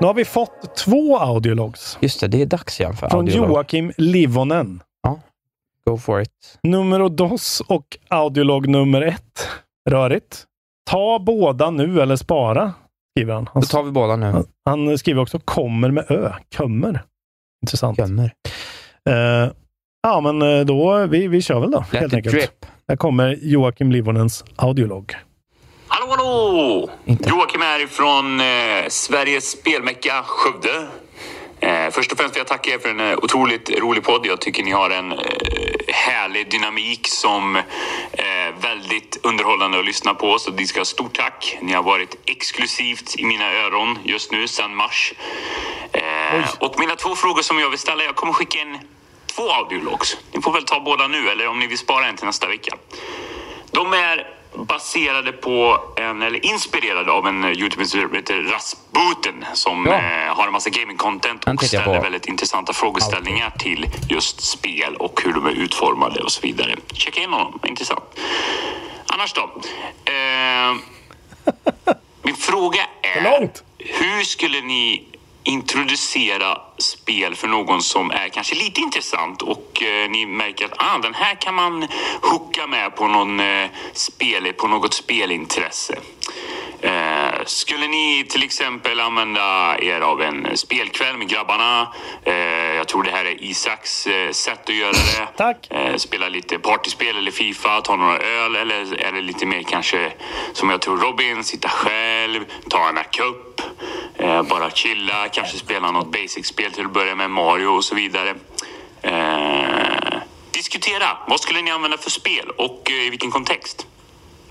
S6: Nu har vi fått två audiologs
S5: Just det, det är dags igen för
S6: från
S5: audiolog.
S6: Joakim Livonen.
S5: Go for it.
S6: Nummer dos och audiolog nummer ett. Rörigt. Ta båda nu eller spara, skriver han. Han,
S5: Då tar vi båda nu.
S6: han, han skriver också kommer med ö. Kommer. Intressant.
S5: Gömmer.
S6: Eh, ja, men eh, då, vi, vi kör väl då,
S5: Let
S6: helt enkelt.
S5: drip.
S6: Här kommer Joakim Livonens audiolog.
S12: Hallå, hallå!
S5: Inte.
S12: Joakim här ifrån eh, Sveriges spelmecka Skövde. Eh, först och främst vill jag tacka er för en eh, otroligt rolig podd. Jag tycker ni har en eh, härlig dynamik som är väldigt underhållande att lyssna på. Så ni ska ha stort tack. Ni har varit exklusivt i mina öron just nu sedan mars. Eh, och mina två frågor som jag vill ställa. Jag kommer skicka in två audiologs. Ni får väl ta båda nu eller om ni vill spara en till nästa vecka. De är baserade på en, eller inspirerade av en youtuber som heter Rasputin som
S5: Ja.
S12: eh, har en massa gaming-content och ställer väldigt intressanta frågeställningar till just spel och hur de är utformade och så vidare. Checka in honom, intressant. Annars då? Eh, min fråga är, hur skulle ni introducera spel för någon som är kanske lite intressant och eh, ni märker att ah, den här kan man hooka med på, någon, eh, spel, på något spelintresse. Eh, skulle ni till exempel använda er av en spelkväll med grabbarna? Eh, jag tror det här är Isaks eh, sätt att göra det.
S6: Tack.
S12: Eh, spela lite partyspel eller Fifa, ta några öl eller är det lite mer kanske som jag tror Robin, sitta själv, ta en cup, eh, bara chilla, kanske spela något basic-spel till att börja med, Mario och så vidare. Eh, diskutera, vad skulle ni använda för spel och eh, i vilken kontext?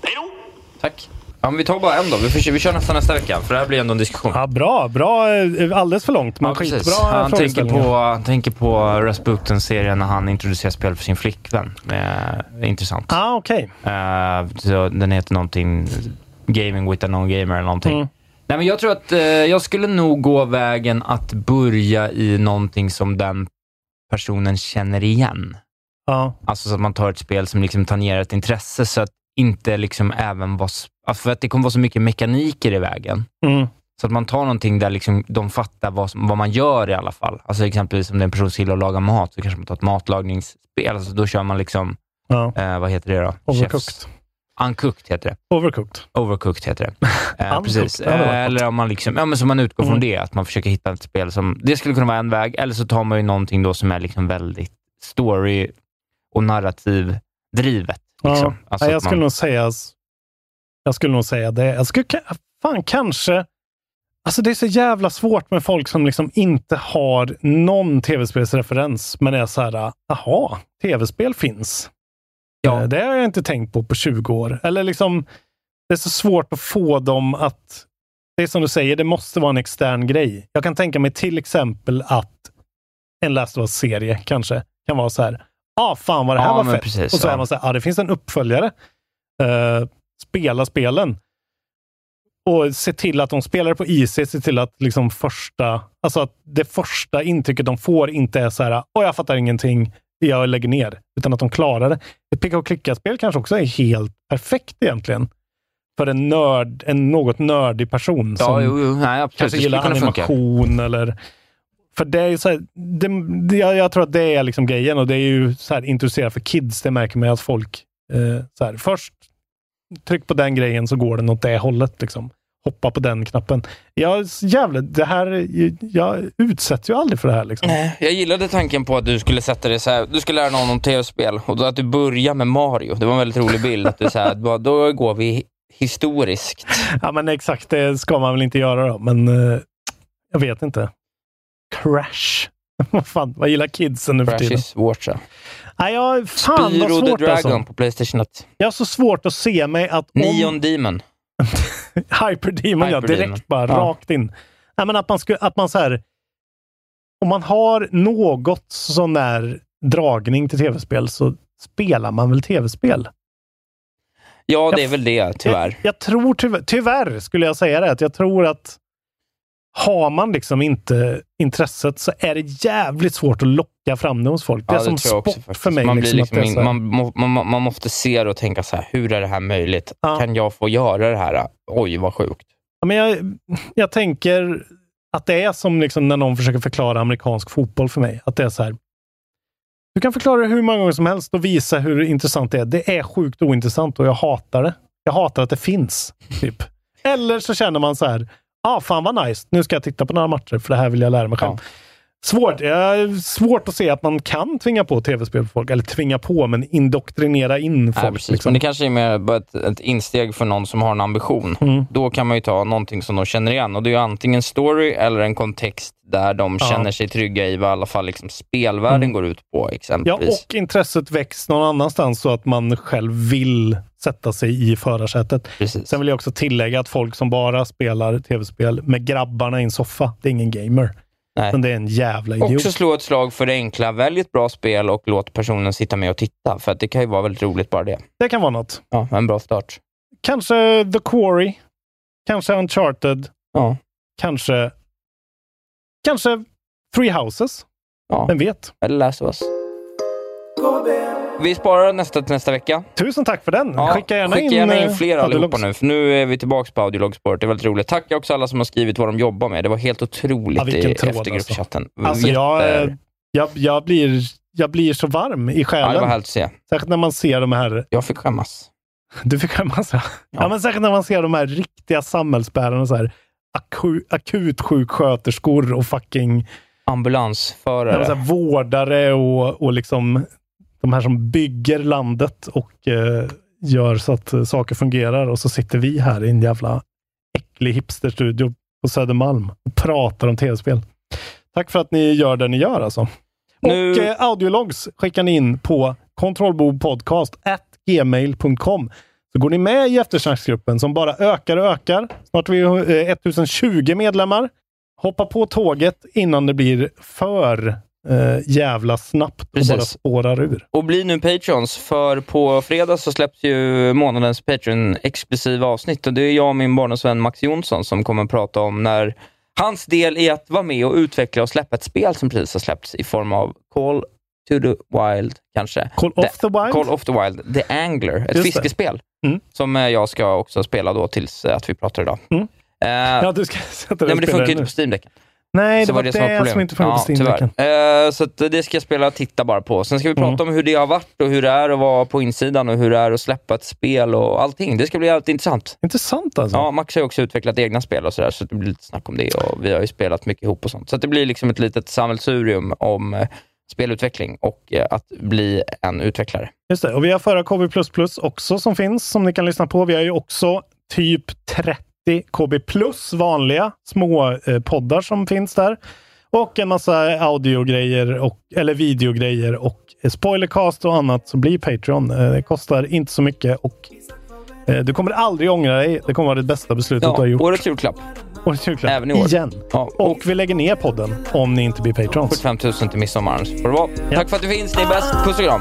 S12: Hej då!
S5: Tack. Ja, men vi tar bara en då. Vi, får, vi kör nästa nästa vecka, för det här blir ändå en diskussion.
S6: Ja, bra, bra. eh, Alldeles för långt, men
S5: Ja,
S6: skitbra
S5: Han tänker på, han tänker på Rasputin-serien när han introducerar spel för sin flickvän. Eh, intressant.
S6: Ah, okej.
S5: Eh, så den heter någonting Gaming with a non-gamer eller någonting.
S6: Mm.
S5: Nej, men jag tror att eh, jag skulle nog gå vägen att börja i någonting som den personen känner igen.
S6: Ja.
S5: Alltså så att man tar ett spel som liksom tangerar ett intresse, så att inte liksom även var... För att det kommer vara så mycket mekaniker i vägen.
S6: Mm.
S5: Så att man tar någonting där liksom de fattar vad, som- vad man gör i alla fall. Alltså exempelvis om det är en person som gillar att laga mat, så kanske man tar ett matlagningsspel. Alltså då kör man liksom,
S6: Ja.
S5: eh, vad heter det då?
S6: Overcooked.
S5: Chefs- Uncooked heter det.
S6: Overcooked.
S5: Overcooked heter det. Eh, precis. Eh, eller om man liksom, ja men så man utgår från
S6: Mm.
S5: det, att man försöker hitta ett spel som, det skulle kunna vara en väg, eller så tar man ju någonting då som är liksom väldigt story och narrativ drivet. Liksom.
S6: Ja.
S5: Alltså
S6: jag skulle
S5: man,
S6: nog säga jag skulle nog säga det. Jag skulle fan kanske Alltså det är så jävla svårt med folk som liksom inte har någon tv-spelsreferens, men är så här, jaha, tv-spel finns.
S5: Ja.
S6: Eh, Det har jag inte tänkt på på 20 år. Eller liksom, det är så svårt att få dem att... Det är som du säger, det måste vara en extern grej. Jag kan tänka mig till exempel att en Last of Us-serie kanske kan vara så här, ah fan vad det här
S5: Ja,
S6: var fett.
S5: precis,
S6: och så
S5: ja.
S6: är man så här, ah, det finns en uppföljare. Eh, spela spelen. Och se till att de spelar på is, se till att liksom första, alltså att det första intrycket de får inte är så här, åh jag fattar ingenting, jag lägger ner. Utan att de klarar det. Ett picka och klicka-spel kanske också är helt perfekt egentligen. För en nörd, en något nördig person
S5: ja,
S6: som
S5: jo, jo, nej,
S6: kanske gillar
S5: funka.
S6: animation eller... För det är så här, det, det, jag, jag tror att det är liksom grejen och det är ju så här introducerat för kids. Det märker man att folk, eh, så här, först tryck på den grejen så går den åt det hållet. Liksom. Hoppa på den knappen. Jag, jävlar, det här, jag utsätts ju aldrig för det här. Liksom.
S5: Nej, Jag gillade tanken på att du skulle sätta dig så här, du skulle lära någon om tv-spel och då att du börjar med Mario. Det var en väldigt rolig bild. Att du så här, då- då går vi historiskt.
S6: Ja, men exakt, det ska man väl inte göra då, men eh, jag vet inte. Crash. vad fan, vad gillar kidsen nu för
S5: Crash
S6: tiden?
S5: is svårt. så.
S6: Nej, jag, fan vad
S5: Spyro the
S6: svårt
S5: Dragon
S6: alltså.
S5: på Playstation 1.
S6: Jag har så svårt att se mig att om...
S5: Neon Demon.
S6: Hyperdemon, ja.
S5: Hyperdemon.
S6: Direkt bara,
S5: Ja.
S6: rakt in. Nej, men att man, skulle, att man så här... Om man har något sån där dragning till tv-spel så spelar man väl tv-spel?
S5: Ja, det är väl det, tyvärr.
S6: Jag, jag tror tyvärr, tyvärr skulle jag säga det, att jag tror att har man liksom inte intresset så är det jävligt svårt att locka fram det hos folk. Det är
S5: Ja,
S6: som sport för mig.
S5: Man,
S6: liksom,
S5: liksom in, man, man, man, måste se det och tänka så här, hur är det här möjligt? Kan jag få göra det här? Oj, vad sjukt.
S6: Ja, men jag, jag tänker att det är som liksom när någon försöker förklara amerikansk fotboll för mig. Att det är så här. Du kan förklara det hur många gånger som helst och visa hur intressant det är. Det är sjukt ointressant och jag hatar det. Jag hatar att det finns. Typ. Eller så känner man så här. Ah, fan vad nice. Nu ska jag titta på några matcher för det här vill jag lära mig själv. Svårt. Ja, svårt att se att man kan tvinga på tv-spel på folk. Eller tvinga på, men indoktrinera in folk.
S5: Nej, precis.
S6: liksom.
S5: Men det kanske är mer ett, ett insteg för någon som har en ambition.
S6: Mm.
S5: Då kan man ju ta någonting som de känner igen och det är ju antingen story eller en kontext där de
S6: Ja.
S5: känner sig trygga i vad i alla fall liksom spelvärlden
S6: Mm.
S5: går ut på
S6: Ja,
S5: exempelvis.
S6: och intresset väcks någon annanstans så att man själv vill sätta sig i förarsätet. Sen vill jag också tillägga att folk som bara spelar tv-spel med grabbarna i en soffa, det är ingen gamer.
S5: Nej.
S6: Men det är en jävla idiot.
S5: Också slå ett slag för det enkla. Välj ett bra spel och låt personen sitta med och titta. För att det kan ju vara väldigt roligt bara det.
S6: Det kan vara något.
S5: Ja, en bra start.
S6: kanske The Quarry. Kanske Uncharted.
S5: Ja.
S6: Kanske... Kanske Three Houses.
S5: Ja.
S6: Vem vet?
S5: Eller Last of Us. Vi sparar nästa till nästa vecka.
S6: Tusen tack för den.
S5: Ja,
S6: skicka gärna
S5: skicka
S6: in,
S5: gärna
S6: eh,
S5: in fler
S6: Audiologs.
S5: allihopa nu, för nu är vi tillbaka på Audiologspåret. Det är väldigt roligt. Tack också alla som har skrivit vad de jobbar med. Det var helt otroligt
S6: Ja,
S5: i
S6: tråd,
S5: efter
S6: alltså. Alltså, jag, eh, jag, jag, blir, jag blir så varm i själen.
S5: Ja, det var härligt att se.
S6: Särskilt när man ser de här...
S5: Jag fick skämmas.
S6: Du fick skämmas, ja. ja. men särskilt när man ser de här riktiga samhällsbärarna. Så här, aku, akutsjuksköterskor och fucking
S5: Ambulansförare.
S6: så här, vårdare och, och liksom de här som bygger landet och eh, gör så att eh, saker fungerar. Och så sitter vi här i en jävla äcklig hipsterstudio på Södermalm och pratar om tv-spel. Tack för att ni gör det ni gör alltså.
S5: Nu-
S6: Och eh, audiologs skickar ni in på kontrollbordpodcast.gmail.com. Så går ni med i eftersnacksgruppen som bara ökar och ökar. Snart är vi eh, 1020 medlemmar. Hoppa på tåget innan det blir för eh, jävla snabbt och bara spårar ur.
S5: Och bli nu Patreons, för på fredag så släpps ju månadens Patreon-exklusiva avsnitt och det är jag och min barndomsvän Max Jonsson som kommer att prata om när hans del i att vara med och utveckla och släppa ett spel som precis har släppts i form av Call to the Wild, kanske.
S6: Call of the Wild?
S5: Call of the Wild, The Angler, ett
S6: Just det.
S5: fiskespel.
S6: Mm.
S5: Som eh, jag ska också spela då tills eh, att vi pratar idag.
S6: Mm.
S5: Eh,
S6: Ja, du ska sätta dig
S5: nej, men det funkar
S6: det
S5: inte på Steam-däcken.
S6: Nej,
S5: Så
S6: det var det,
S5: som var
S6: som inte på
S5: Ja,
S6: Steam-däcken.
S5: tyvärr. Eh, så det ska jag spela och titta bara på. Sen ska vi prata
S6: Mm.
S5: om hur det har varit och hur det är att vara på insidan och hur det är att släppa ett spel och allting. Det ska bli jävligt intressant.
S6: Intressant alltså.
S5: Ja, Max har ju också utvecklat egna spel och sådär, så det blir lite snack om det och vi har ju spelat mycket ihop och sånt. Så det blir liksom ett litet sammelsurium om eh, spelutveckling och eh, att bli en utvecklare.
S6: Just det. Och vi har förra KB++ också som finns, som ni kan lyssna på. Vi har ju också typ 30 KB+, vanliga små eh, poddar som finns där. Och en massa audiogrejer, och, eller videogrejer och eh, spoilercast och annat. Så bli Patreon. Eh, det kostar inte så mycket och eh, du kommer aldrig ångra dig. Det kommer vara det bästa beslutet
S5: Ja,
S6: du har gjort.
S5: årets julklapp.
S6: Årets julklapp.
S5: Även i år.
S6: Igen.
S5: Ja,
S6: Och vi lägger ner podden om ni inte blir Patrons.
S5: 45 000 till midsommar. Får det vara. Tack för att du finns, ni är bäst. Puss och kram.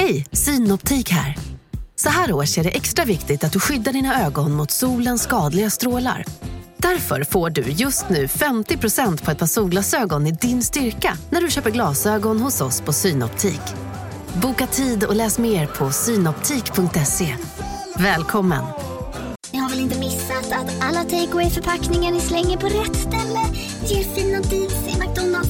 S13: Hej, Synoptik här. Så här års är det extra viktigt att du skyddar dina ögon mot solens skadliga strålar. Därför får du just nu 50% på ett par solglasögon i din styrka när du köper glasögon hos oss på Synoptik. Boka tid och läs mer på synoptik.se. Välkommen!
S14: Ni har väl inte missat att alla takeaway förpackningar ni slänger på rätt ställe ger fina deals i McDonalds